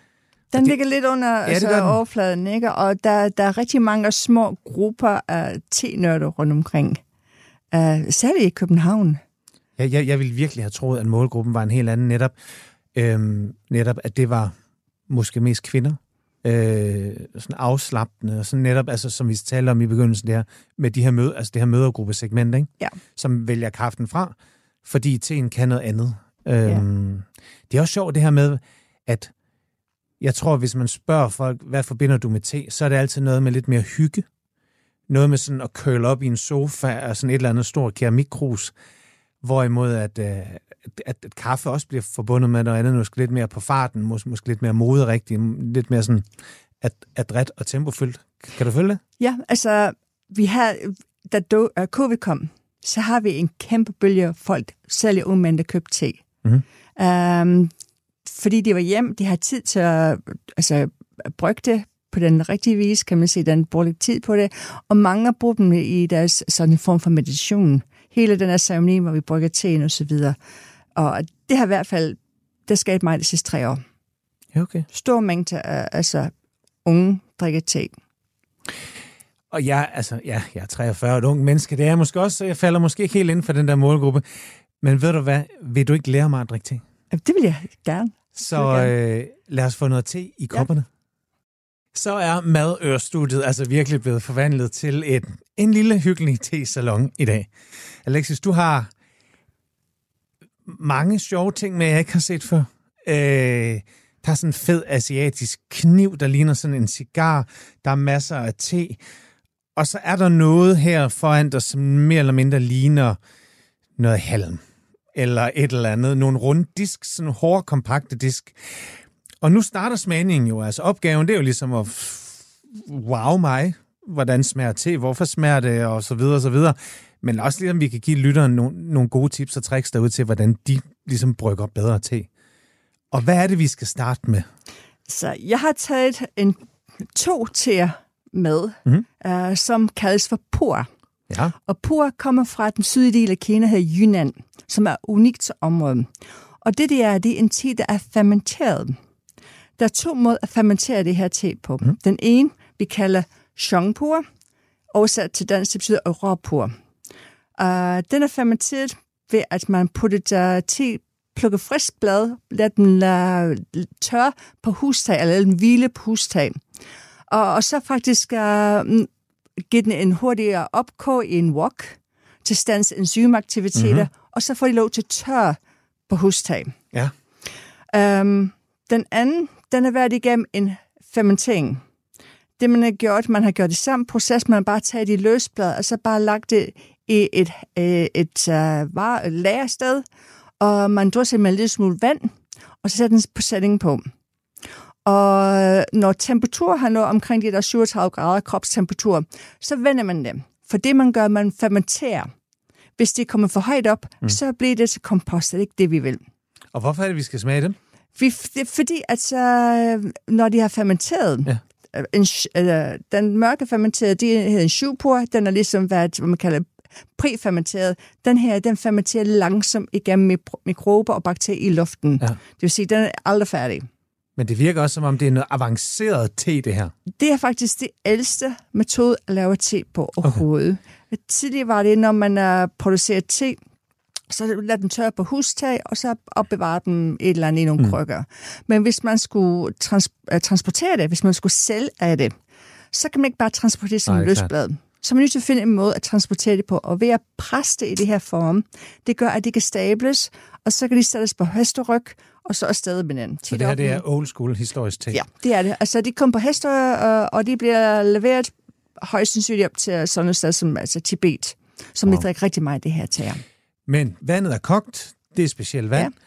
Den ligger lidt under det altså, den. overfladen, ikke? Og der, der er rigtig mange små grupper af te-nørder rundt omkring. Uh, særligt i København. Jeg, jeg, jeg ville virkelig have troet, at målgruppen var en helt anden netop. Øhm, netop, at det var måske mest kvinder. Øh, sådan afslappende, og sådan netop, altså, som vi talte om i begyndelsen der, med de her møde, altså det her mødergruppesegment, ikke? Ja. som vælger kraften fra, fordi teen kan noget andet. Øhm, Det er også sjovt det her med, at jeg tror, hvis man spørger folk, hvad forbinder du med te, så er det altid noget med lidt mere hygge. noget med sådan at curl op i en sofa og sådan et eller andet stort keramikkrus, hvorimod at, øh, at, at kaffe også bliver forbundet med noget andet, måske lidt mere på farten, måske, måske lidt mere moderigtigt, lidt mere sådan at, adræt og tempofyldt. Kan du følge det? Ja, altså, vi har, da do, uh, covid kom, så har vi en kæmpe bølge af folk, særligt unge mænd, der købte te. Mm-hmm. Um, fordi de var hjem, de har tid til at altså, brygge det på den rigtige vis, kan man sige, den bruger lidt tid på det, og mange bruger dem i deres sådan en form for meditation. Hele den her ceremoni, hvor vi brygger teen og så videre. Og det har i hvert fald, det skabt mig de sidste tre år. Ja, okay. Stor mængde af altså, unge drikker te. Og jeg, altså, ja, jeg er 43 og et ung menneske, det er jeg måske også, så jeg falder måske ikke helt inden for den der målgruppe. Men ved du hvad, vil du ikke lære mig at drikke te? Det vil jeg gerne. Så øh, lad os få noget te i kopperne. Ja. Så er madørstudiet altså virkelig blevet forvandlet til et, en lille hyggelig te-salon i dag. Alexis, du har mange sjove ting med, jeg ikke har set før. Øh, der er sådan en fed asiatisk kniv, der ligner sådan en cigar. Der er masser af te. Og så er der noget her foran dig, som mere eller mindre ligner noget halm. Eller et eller andet. Nogle runde disk, sådan hårde, kompakte disk. Og nu starter smagningen jo. Altså opgaven, det er jo ligesom at wow mig. Hvordan smager te? Hvorfor smager det? Og så videre, og så videre. Men også ligesom vi kan give lytteren nogle, nogle gode tips og tricks derude til, hvordan de ligesom brygger bedre te. Og hvad er det, vi skal starte med? Så jeg har taget en to teer med, mm-hmm. uh, som kaldes for pur. Ja. Og pur kommer fra den sydlige del af Kina, her Yunnan, som er unikt område. Og det, det er, det er en te, der er fermenteret. Der er to måder at fermentere det her te på. Mm. Den ene, vi kalder shangpur, oversat til dansk, det betyder råpur. Uh, den er fermenteret ved, at man putter uh, te, plukker frisk blad, lader den uh, tørre på hustag, eller lader den hvile på hustag. Og, og så faktisk uh, give den en hurtigere opkog i en wok til stands enzymaktiviteter, mm-hmm. og så får de lov til tør på hustag. Ja. Um, den anden, den har været igennem en fermentering. Det, man har gjort, man har gjort det samme proces, man har bare taget de løsblad, og så bare lagt det i et, et, et, uh, var, et lagersted, og man drysser med en lille smule vand, og så sætter den på sætningen på. Og når temperatur har nået omkring de der 37 grader kropstemperatur, så vender man det. For det, man gør, man fermenterer. Hvis det kommer for højt op, mm. så bliver det til kompost. Det er ikke det, vi vil. Og hvorfor er det, vi skal smage dem? Vi, det, fordi, at så, når de har fermenteret, Ja. en, øh, den mørke fermenterede, det hedder en shupur, den er ligesom hvad man kalder præfermenteret. Den her, den fermenterer langsomt igennem mikrober og bakterier i luften. Ja. Det vil sige, den er aldrig færdig. Men det virker også, som om det er noget avanceret te, det her. Det er faktisk det ældste metode at lave te på overhovedet. Okay. Tidligere var det, når man uh, producerer te, så lader den tørre på hustag, og så opbevarer den et eller andet i nogle mm. krykker. Men hvis man skulle trans- uh, transportere det, hvis man skulle sælge af det, så kan man ikke bare transportere det som løsblad. Så er man nødt til at finde en måde at transportere det på. Og ved at presse det i det her form, det gør, at de kan stables, og så kan de sættes på hesteryg, og så afsted med den. Så det her det er old school historisk te. Ja, det er det. Altså, de kommer på hester, øh, og de bliver leveret højst sandsynligt op til sådan et sted som altså Tibet, som wow. de drikker rigtig meget det her tager. Men vandet er kogt, det er specielt vand. Ja.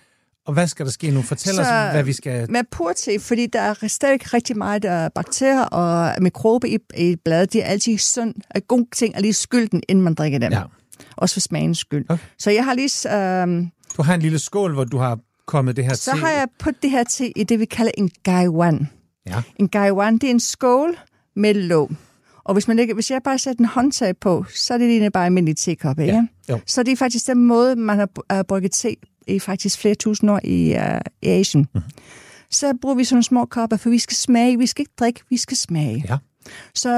Og hvad skal der ske nu? Fortæl så, os, hvad vi skal... Med purte, fordi der er stadig rigtig meget uh, bakterier og mikrober i, i bladet. Det er altid sund, uh, god ting at lige skylden, inden man drikker dem. Ja. Også for smagens skyld. Okay. Så jeg har lige... Uh, Du har en lille skål, hvor du har kommet det her så te. har jeg puttet det her te i det, vi kalder en gaiwan. Ja. En gaiwan, det er en skål med låg. Og hvis, man ikke, hvis jeg bare sætter en håndtag på, så er det lige bare almindelig tekop, ikke? Ja, jo. Så det er faktisk den måde, man har brygget te i faktisk flere tusind år i, uh, i Asien. Mm. Så bruger vi sådan små kopper, for vi skal smage. Vi skal ikke drikke, vi skal smage. Ja. Så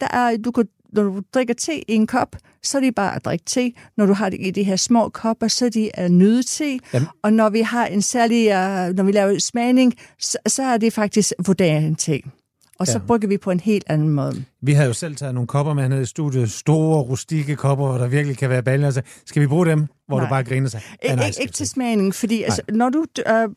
der er, du kan, når du drikker te i en kop, så er det bare at drikke te. Når du har det i de her små kopper, så er de at nyde te. Jamen. Og når vi har en særlig, uh, når vi laver smagning, så, så er det faktisk vurdering te. Og så Ja. brygger vi på en helt anden måde. Vi havde jo selv taget nogle kopper med hernede i studiet. Store, rustikke kopper, hvor der virkelig kan være baljer. Så skal vi bruge dem, hvor Nej. du bare griner sig? Ja, nej, ikke, ikke til smagning, fordi altså, når du øh, øh,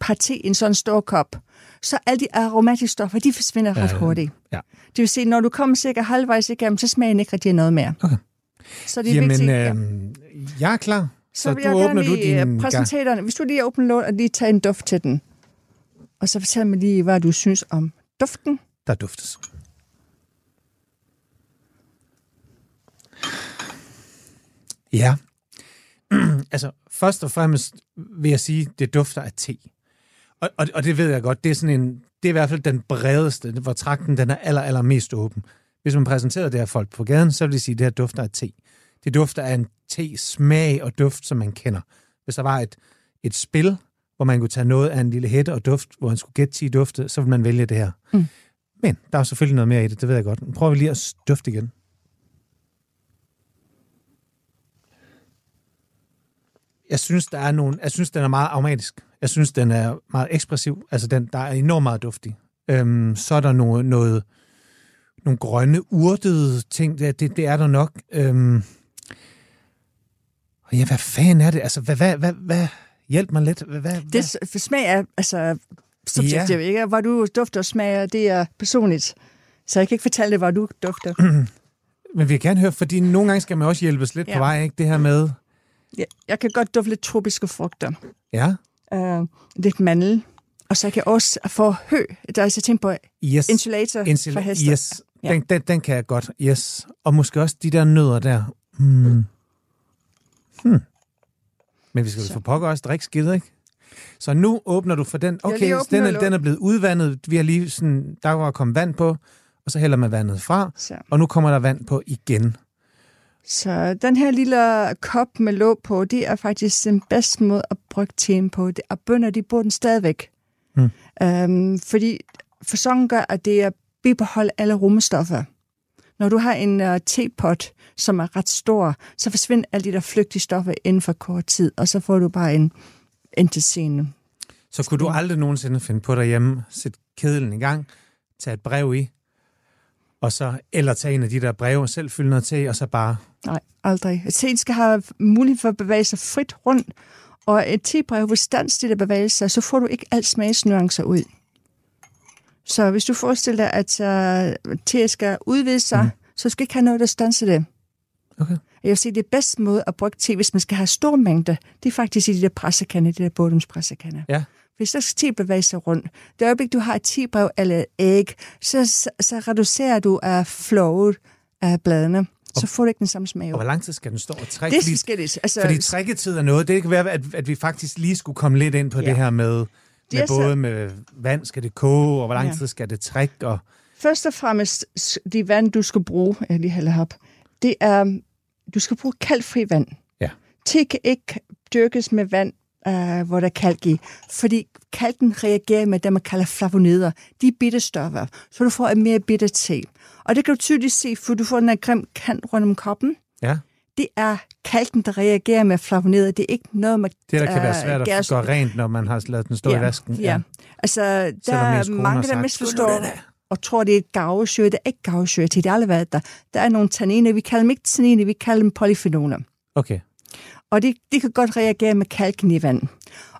har te i en sådan stor kop, så alle de aromatiske stoffer, de forsvinder ret Ja, hurtigt. ja. Det vil sige, når du kommer cirka halvvejs igennem, så smager den ikke rigtig noget mere. Okay. Så det er Jamen, vigtigt. øh, ja. jeg er klar. Så, Så, vil du jeg åbner gerne du lige din... din... præsentere dig. Hvis du lige åbner lån og lige tager en duft til den. Og så fortæl mig lige, hvad du synes om duften. Der duftes. Ja. [CLEARS THROAT] altså, først og fremmest vil jeg sige, det dufter af te. Og, og, og det ved jeg godt, det er sådan en, det er i hvert fald den bredeste, hvor trakten den er aller, aller mest åben. Hvis man præsenterer det her folk på gaden, så vil de sige, at det her dufter af te. Det dufter af en te-smag og duft, som man kender. Hvis der var et, et spil, hvor man kunne tage noget af en lille hætte og duft, hvor man skulle gætte 10 dufte, så vil man vælge det her. Mm. Men der er selvfølgelig noget mere i det, det ved jeg godt. Prøv lige at dufte igen. Jeg synes, der er nogle, jeg synes, den er meget aromatisk. Jeg synes, den er meget ekspressiv. Altså, den, der er enormt meget duftig. Øhm, så er der noget, noget, nogle grønne, urtede ting. Det, det, det er der nok. Øhm, og ja, hvad fanden er det? Altså, hvad, hvad, hvad, hvad hjælp mig lidt. Hvad, hvad, Det smag er altså subjektivt, ja. ikke? Hvad du dufter og smager, det er personligt. Så jeg kan ikke fortælle dig, hvad du dufter. [CLEARS THROAT] Men vi vil gerne høre, fordi nogle gange skal man også hjælpes lidt ja. På vej, ikke? Det her med, Ja, jeg kan godt dufte lidt tropiske frugter. ja, Uh, lidt mandel. Og så kan jeg også få hø. Der er så tænkt på yes, insulator Insul- for heste. yes, Ja. den, den, den kan jeg godt, yes. Og måske også de der nødder der. Hmm. Hmm. Men vi skal Så. få pokker også drikke skidt, ikke? Så nu åbner du for den. Okay, den, er, den er blevet udvandet. Vi har lige sådan, der var kommet vand på, og så hælder man vandet fra, Så. og nu kommer der vand på igen. så den her lille kop med låg på, det er faktisk den bedste måde at bruge teen på. Det er bønder, de bruger den stadigvæk. Mm. Um, fordi fasongen gør, at det er bibeholde alle rummestoffer. Når du har en uh, tepot, som er ret stor, så forsvinder alle de der flygtige stoffer inden for kort tid, og så får du bare en, scenen. Så kunne du aldrig nogensinde finde på derhjemme, sætte kedlen i gang, tage et brev i, og så, eller tage en af de der breve, selv fylde noget til, og så bare... Nej, aldrig. Teen skal have mulighed for at bevæge sig frit rundt, og et tebrev, dans det der bevægelser, så får du ikke alt smagsnuancer ud. Så hvis du forestiller dig, at uh, te skal udvide sig, mm. så skal ikke have noget, der stanser det. Okay. Jeg vil sige, det bedste måde at bruge te, hvis man skal have stor mængde, det er faktisk i de der pressekander, de der bådumspressekander. Ja. Hvis der skal te bevæge sig rundt, det øjeblik, du har et tebrev eller et æg, så, så, så reducerer du af flowet af bladene. Så får du ikke den samme smag. Og hvor lang tid skal den stå og trække? Det er forskelligt. Altså, Fordi trækketid er noget. Det kan være, at, at vi faktisk lige skulle komme lidt ind på. Ja. det her med, Det med er så- både med vand skal det koge, og hvor lang Ja. tid skal det trække. Og, Først og fremmest, de vand, du skal bruge, jeg lige hælder op, det er, du skal bruge kalkfri vand. Ja. Te kan ikke dyrkes med vand, uh, hvor der er kalk i, fordi kalken reagerer med det, man kalder flavonoider. De er bitterstoffer, så du får en mere bitter te. Og det kan du tydeligt se, for du får den her grim kant rundt om koppen. ja, Det er kalken, der reagerer med flavonoider. Det er ikke noget med det der kan være øh, svært at gas- gøre rent, når man har lavet den stå i vasken. Ja. Altså, der Selvom er mange, der misforstår "Ved du hvad, og tror, det er et gavesjø. Det er ikke gavesjø til. Det har aldrig været der. Der er nogle tanniner. Vi kalder dem ikke tanniner, vi kalder dem polyfenoler. Okay. Og de, de kan godt reagere med kalken i vand.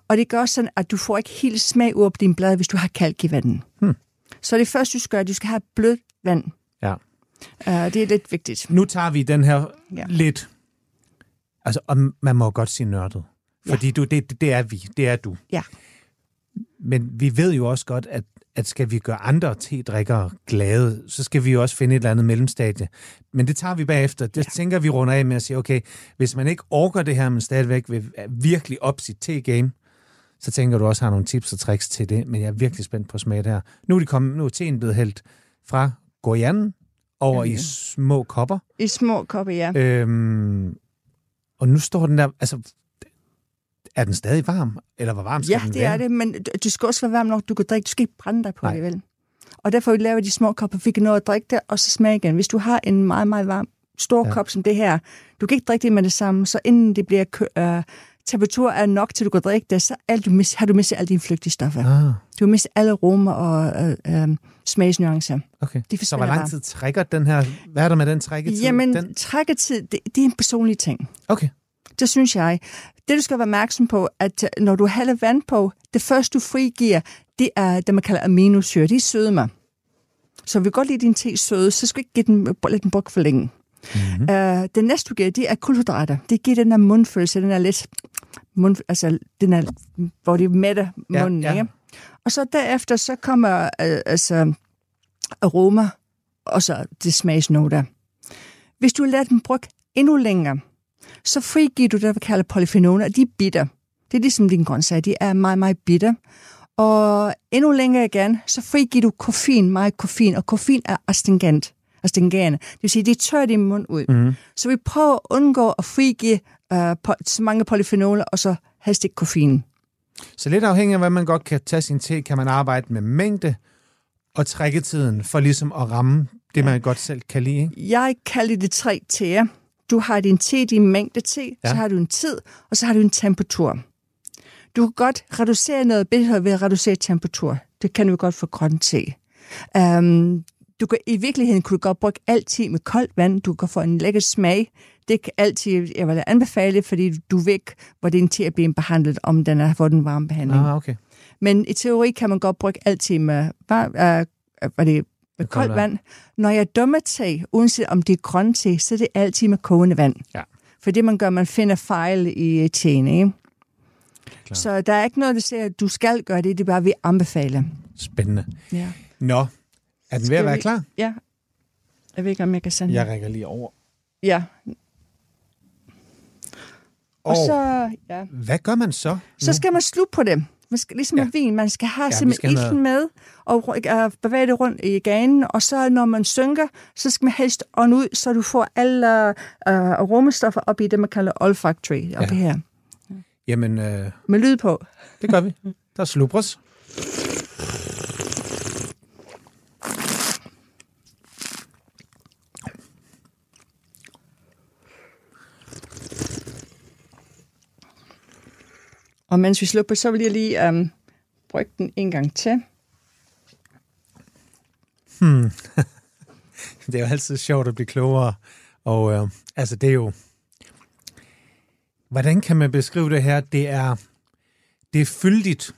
Og det gør sådan, at du får ikke helt smag ud på din blad, hvis du har kalk i vandet. Hmm. Så det første, du skal gøre, du skal have blødt vand. Ja. Uh, det er lidt vigtigt. Nu tager vi den her ja. Ja. lidt... Altså, og man må godt sige nørdet. Ja. Fordi du, det, det er vi. Det er du. Ja. Men vi ved jo også godt, at, at skal vi gøre andre te-drikkere glade, så skal vi jo også finde et eller andet mellemstadie. Men det tager vi bagefter. Det ja. tænker vi runder af med at sige, okay, hvis man ikke orker det her, men stadigvæk vil virkelig op sit te-game, så tænker du også har nogle tips og tricks til det. Men jeg er virkelig spændt på det her. Nu er, de kommet, nu er teen blevet hældt fra Goyan over Ja, i ja. små kopper. I små kopper, ja. Øhm, og nu står den der, altså, er den stadig varm? Eller hvor varm skal Ja, den det være? er det, men du- skal også være varm nok, du kan drikke. Du skal ikke brænde dig på Nej. det, vel? Og derfor laver de små kopper, fik noget at drikke det, og så smage igen. Hvis du har en meget, meget varm, stor Ja. ja. kop som det her, du kan ikke drikke det med det samme, så inden det bliver kø- øh, temperatur er nok til, du kan drikke det, så alt, du mis, har du mistet alle dine flygtige stoffer. Ah, Du har mistet alle aromer og øh, øh, smagsnuancer. okay. De Så hvor lang tid trækker den her? Hvad er der med den trækketid? Jamen, den? trækketid, det, det er en personlig ting. Okay. Det synes jeg. Det, du skal være opmærksom på, at øh, når du hælder vand på, det første, du frigiver, det er det, man kalder aminosyre. De er sødme. Så vi godt lide din te søde, så skal vi ikke give den, lade den brugt for længe. Mm-hmm. Uh, det næste, du giver, det er kulhydrater. Det giver den her mundfølelse, den er lidt, mund, altså, den er, hvor det mætter munden, Ja, ja. ikke? Og så derefter, så kommer uh, altså, aroma, og så det smagsnoter. Hvis du lader dem bruge endnu længere, så frigiver du det, vi kalder polyfenoler, de er bitter. Det er ligesom dine grøntsager, de er meget, meget bitter. Og endnu længere igen, så frigiver du koffein, meget koffein, og koffein er astringent. Astringane. Det vil sige, det tør din mund ud. Mm. Så vi prøver at undgå at frigive uh, po- så mange polyfenoler, og så helst ikke koffein. Så lidt afhængig af, hvad man godt kan tage sin te, kan man arbejde med mængde og trækketiden for ligesom at ramme det, man godt selv kan lide. Ikke? Jeg kalder det tre teer. Du har din te, din mængde te. Ja. så har du en tid, og så har du en temperatur. Du kan godt reducere noget bedre ved at reducere temperatur. Det kan du godt for grøn te. Um, du kan, I virkeligheden kunne du godt bruge altid med koldt vand. Du kan få en lækker smag. Det kan altid, jeg vil anbefale, fordi du ved ikke, hvor din te er blevet behandlet, om den har fået en varm behandling. Ah, okay. Men i teori kan man godt bruge altid med, var, øh, hvad det, med koldt vand. Når jeg dømmer te, uanset om det er grøn te, så er det altid med kogende vand. Ja. For det man gør, man finder fejl i teen, ikke? Klar. Så der er ikke noget, der siger, at du skal gøre det, det er bare, vi anbefaler. Spændende. Ja. Nå, er den ved at være vi- klar? Ja. Jeg ved ikke, om jeg kan sende Jeg rækker lige over. Ja. Og Og så, ja. hvad gør man så? Så skal man slutte på det. Man skal, ligesom Ja. ja. med vin, man skal have Ja, ja, simpelthen skal ilten med, og uh, bevæge det rundt i ganen, og så når man synker, så skal man helst ånde ud, så du får alle uh, aromastoffer op i det, man kalder olfactory, op Ja. ja. her. Jamen, øh, Med lyd på. det gør vi. Der slubres. Og mens vi slukker, så vil jeg lige um, bruge den en gang til. [LAUGHS] Det er jo altid sjovt at blive klogere. Og øh, altså, det er jo... Hvordan kan man beskrive det her? Det er, det er fyldigt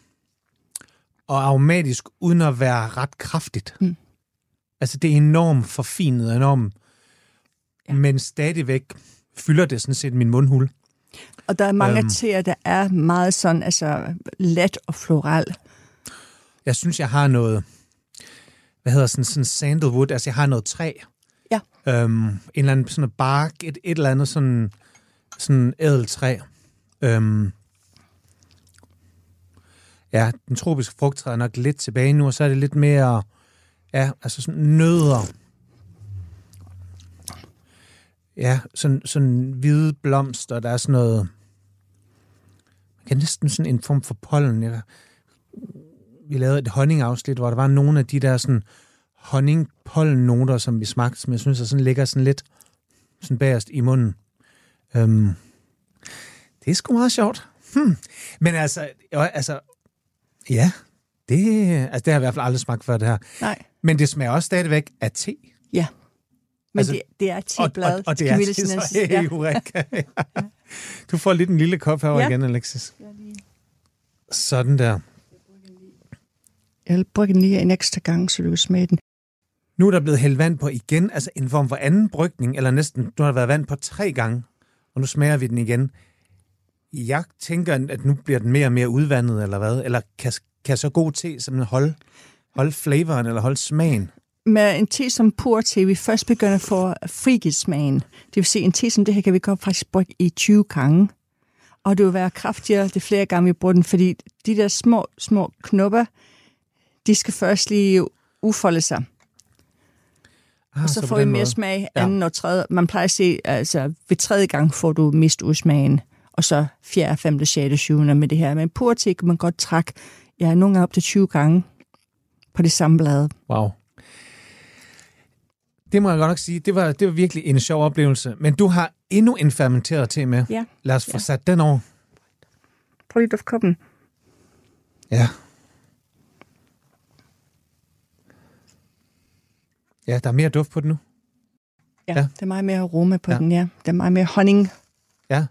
og aromatisk, uden at være ret kraftigt. Mm. Altså, det er enormt forfinet, og enormt. Ja. men stadigvæk fylder det sådan set min mundhul. Og der er mange Øhm. teer, der er meget sådan, altså let og floral. Jeg synes, jeg har noget, hvad hedder sådan, sådan sandalwood, altså jeg har noget træ. Ja. Øhm, en eller anden sådan bark, et, et eller andet sådan, sådan ædeltræ. Øhm, ja, den tropiske frugt træder nok lidt tilbage nu, og så er det lidt mere, ja, altså sådan nødder. Ja, sådan, sådan hvide blomster, der er sådan noget, man kan næsten sådan en form for pollen. Jeg, vi lavede et honningafsnit, hvor der var nogle af de der sådan honningpollennoter, som vi smagte, som jeg synes er sådan ligger sådan lidt sådan bagerst i munden. Øhm, det er sgu meget sjovt. Hmm. Men altså, jo, altså, ja, det, altså, det har jeg i hvert fald aldrig smagt før det her. Nej. Men det smager også stadigvæk af te. Ja. Men Altså, det, det er Og, teblad. og, og det kan er vi te, næsten så sige. [LAUGHS] hey, [LAUGHS] ja. Du får lidt en lille kop herovre Ja. igen, Alexis. Sådan der. Jeg bruge den lige en ekstra gang, så du kan smage den. Nu er der blevet hældt vand på igen, altså en form for anden brygning, eller næsten, nu har der været vand på tre gange, og nu smager vi den igen. Jeg tænker, at nu bliver den mere og mere udvandet, eller hvad? Eller kan, kan så god te simpelthen holde, holde flavoren, eller holde smagen? Med en te som pur te, vi først begynder at få frigivet smagen. Det vil sige, en te som det her kan vi godt faktisk bruge i 20 gange. Og det vil være kraftigere, det flere gange vi bruger den, fordi de der små, små knopper, de skal først lige ufolde sig. Ah, Og så, på får vi mere måde. smag Ja. anden og tredje. Man plejer at se, altså ved tredje gang får du mist udsmagen, og så fjerde, femte, sjette, syvende med det her. Men pur te kan man godt trække, ja, nogle gange op til 20 gange på det samme blad. Wow. Det må jeg godt nok sige, det var, det var virkelig en sjov oplevelse. Men du har endnu en fermenteret te med. Ja. Lad os få Ja. sat den over. Prøv lige at koppen. Ja. Ja, der er mere duft på den nu. Ja, Ja. det er meget mere aroma på Ja. den, ja. Det er meget mere honning. Ja.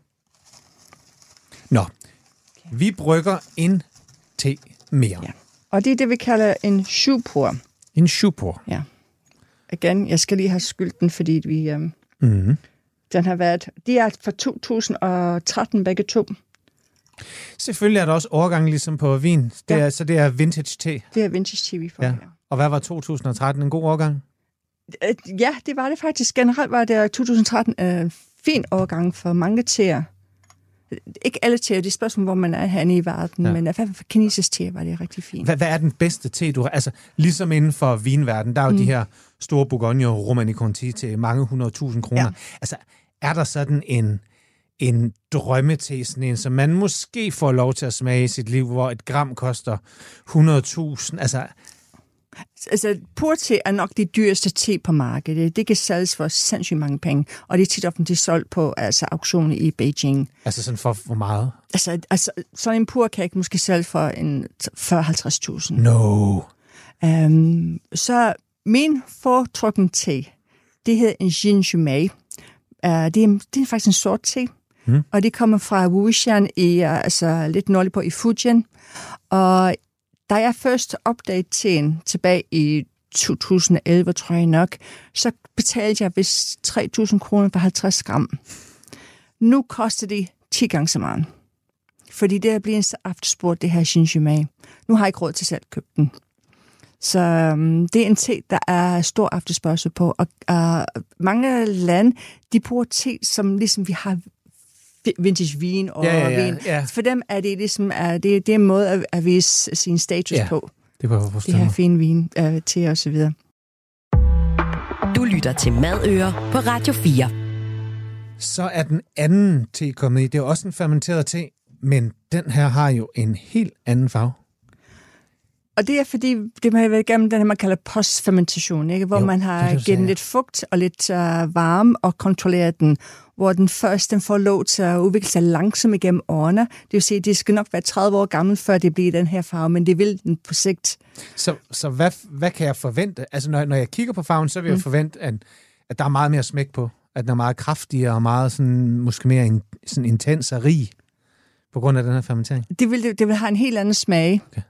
Nå, vi brygger en te mere. Ja. Og det er det, vi kalder en shupur. En shupur. Ja. Igen, jeg skal lige have skylden, fordi vi... Øhm, Mm. den har været... De er fra 2013 begge to. Selvfølgelig er der også overgang ligesom på vin. Det Ja. er, Så det er vintage te. Det er vintage TV for Ja. ja. Og hvad var 2013? En god årgang? Øh, Ja, det var det faktisk. Generelt var det 2013 en øh, fin overgang for mange teer. Ikke alle teer, det er spørgsmål, hvor man er henne i verden, ja. men i hvert fald for kinesisk te var det rigtig fint. Hvad, hvad er den bedste te, du har? Altså, ligesom inden for vinverden, der er jo mm. de her store Bourgogne og Romani Conti til mange hundredtusind kroner. Ja. Altså, er der sådan en, en drømmete, sådan en, som man måske får lov til at smage i sit liv, hvor et gram koster 100.000? Altså, Altså, purte er nok det dyreste te på markedet. Det kan sælges for sindssygt mange penge, og det er tit offentligt solgt på altså, auktioner i Beijing. altså sådan for hvor meget? Altså, altså sådan en pur kan ikke måske sælge for en 40-50.000. No. Um, så min foretrukken te, det hedder en Jinjumei. Uh, det, er, det er faktisk en sort te, Mm. og det kommer fra Wuxian, i, uh, altså lidt nordligt på i Fujian. Og da jeg først opdagede teen tilbage i 2011, tror jeg nok, så betalte jeg vist 3.000 kroner for 50 gram. Nu koster det 10 gange så meget. Fordi det er blevet så efterspurgt, det her Jinjumei. Nu har jeg ikke råd til selv at købe den. Så um, det er en te, der er stor efterspørgsel på. Og uh, mange lande, de bruger te, som ligesom vi har vi- vintage vin og Ja, ja, ja, vin. ja. For dem er det ligesom uh, det, det er en måde at, at vise sin status Ja, på. Det var Det forstået. her fine vin uh, te og så videre. Du lytter til Madøer på Radio 4. Så er den anden te kommet i. Det er også en fermenteret te, men den her har jo en helt anden farve. Og det er fordi, det har været igennem den her, man kalder postfermentation, ikke? hvor Jo, man har det, givet sagde, den ja. lidt fugt og lidt uh, varme og kontrolleret den, hvor den først den får lov til at udvikle sig langsomt igennem årene. Det vil sige, at det skal nok være 30 år gammel, før det bliver den her farve, men det vil den på sigt. Så, så hvad, hvad kan jeg forvente? Altså, når, når jeg kigger på farven, så vil jeg Mm. forvente, at, at der er meget mere smæk på. At den er meget kraftigere og meget sådan, måske mere in, sådan intens og rig på grund af den her fermentering. Det vil, det vil have en helt anden smag. Okay,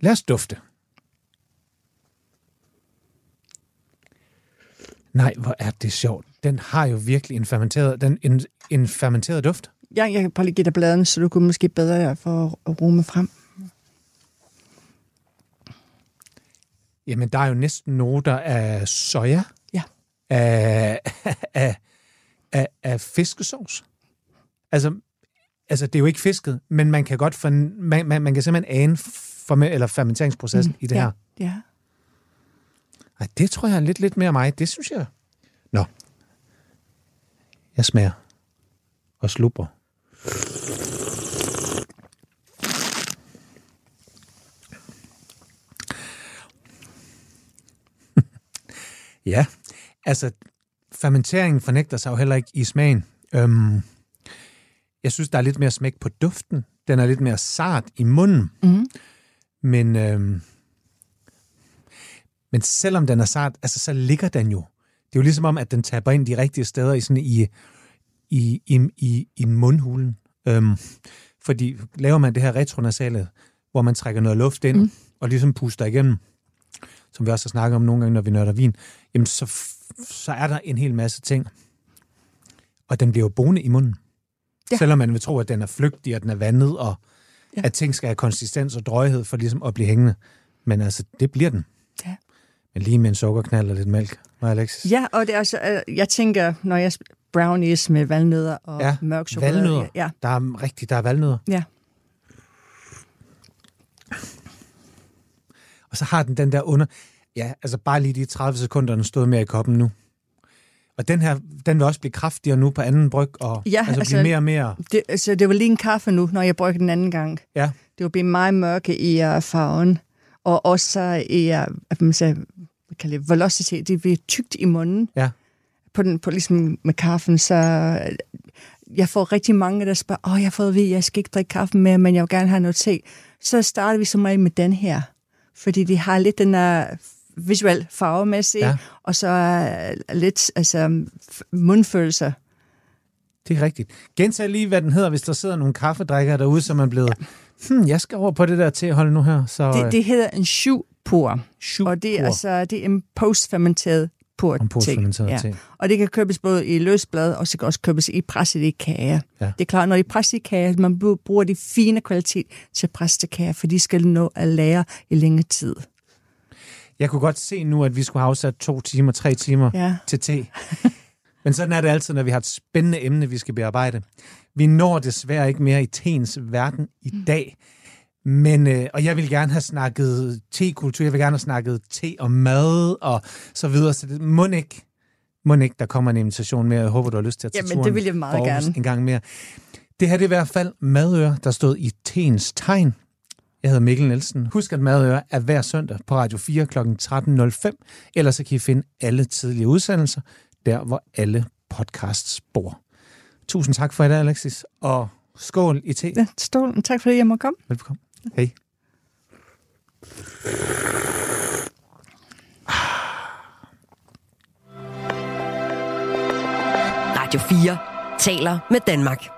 lad os dufte. Nej, hvor er det sjovt. Den har jo virkelig en fermenteret, den, en, en fermenteret duft. Ja, jeg kan bare lige give dig bladene, så du kunne måske bedre få at rumme frem. Jamen, der er jo næsten noter af soja. Ja. Af, af, af, af fiskesauce. Altså, altså, det er jo ikke fisket, men man kan godt for, man, man, man kan simpelthen ane for, eller fermenteringsprocessen mm, i det ja. her. Ja. Ej, det tror jeg er lidt, lidt mere mig. Det synes jeg. Nå. Jeg smager. Og slubber. [LAUGHS] ja, altså, fermenteringen fornægter sig jo heller ikke i smagen. Øhm, jeg synes, der er lidt mere smæk på duften. Den er lidt mere sart i munden. Mm. Men, øhm, men selvom den er sart, altså, så ligger den jo. Det er jo ligesom om, at den taber ind de rigtige steder i, sådan i, i, i, i, i mundhulen. Øhm, fordi laver man det her retronasale, hvor man trækker noget luft ind, mm. og ligesom puster igennem, som vi også har snakket om nogle gange, når vi nørder vin, jamen så, så er der en hel masse ting. Og den bliver jo boende i munden. Ja. Selvom man vil tro, at den er flygtig, og den er vandet, og ja. At ting skal have konsistens og drøjhed for ligesom at blive hængende. Men altså, det bliver den. Ja. Men lige med en sukkerknald og lidt mælk. Hvad, Alexis? Ja, og det er altså, jeg tænker, når jeg brownies med valnødder og Ja, mørk chokolade. valnødder. Ja, Der er rigtigt, der er valnødder. ja. Og så har den den der under... Ja, altså bare lige de 30 sekunder, den stod mere i koppen nu. Og den her, den vil også blive kraftigere nu på anden bryg, og Ja, altså, altså- blive mere og mere... Det, altså, det var lige en kaffe nu, når jeg brugte den anden gang. Ja, Det var blevet meget mørke i uh, farven, og også i, uh, man siger, hvad kalder det, velocity, det bliver tykt i munden ja. på, den, på ligesom med kaffen, så jeg får rigtig mange, der spørger, åh, jeg har fået at vide, at jeg skal ikke drikke kaffe mere, men jeg vil gerne have noget te. Så starter vi som regel med den her, fordi de har lidt den der visuel farvemæssig, Ja. ja. og så uh, lidt altså, mundfølelser. Det er rigtigt. Gentag lige, hvad den hedder, hvis der sidder nogle kaffedrikker derude, som er blevet... Ja. Hmm, jeg skal over på det der til holde nu her. Så, Det, det hedder en syvpor, Syv og det er altså det er en postfermenteret port En postfermenteret te. Og det kan købes både i løsblad, og så kan også købes i presset i kage. Ja. Det er klart, når de presser i kage, man bru- bruger de fine kvalitet til presse kage, for de skal nå at lære i længere tid. Jeg kunne godt se nu, at vi skulle have afsat to timer, tre timer Ja. til te. [LAUGHS] Men sådan er det altid, når vi har et spændende emne, vi skal bearbejde. Vi når desværre ikke mere i teens verden i dag. Men, øh, og jeg vil gerne have snakket tekultur, jeg vil gerne have snakket te og mad og så videre. Så det må ikke, må ikke, der kommer en invitation mere. Jeg håber, du har lyst til at tage Jamen, turen det vil jeg meget gerne. en gang mere. Det her det er i hvert fald Madøre, der stod i teens tegn. Jeg hedder Mikkel Nielsen. Husk, at Madøre er hver søndag på Radio 4 kl. 13.05. Ellers så kan I finde alle tidlige udsendelser, der hvor alle podcasts bor. Tusind tak for i dag, Alexis. Og skål i te. Ja, Stålen, tak fordi jeg må komme. Velkommen. Hej. Radio 4 taler med Danmark.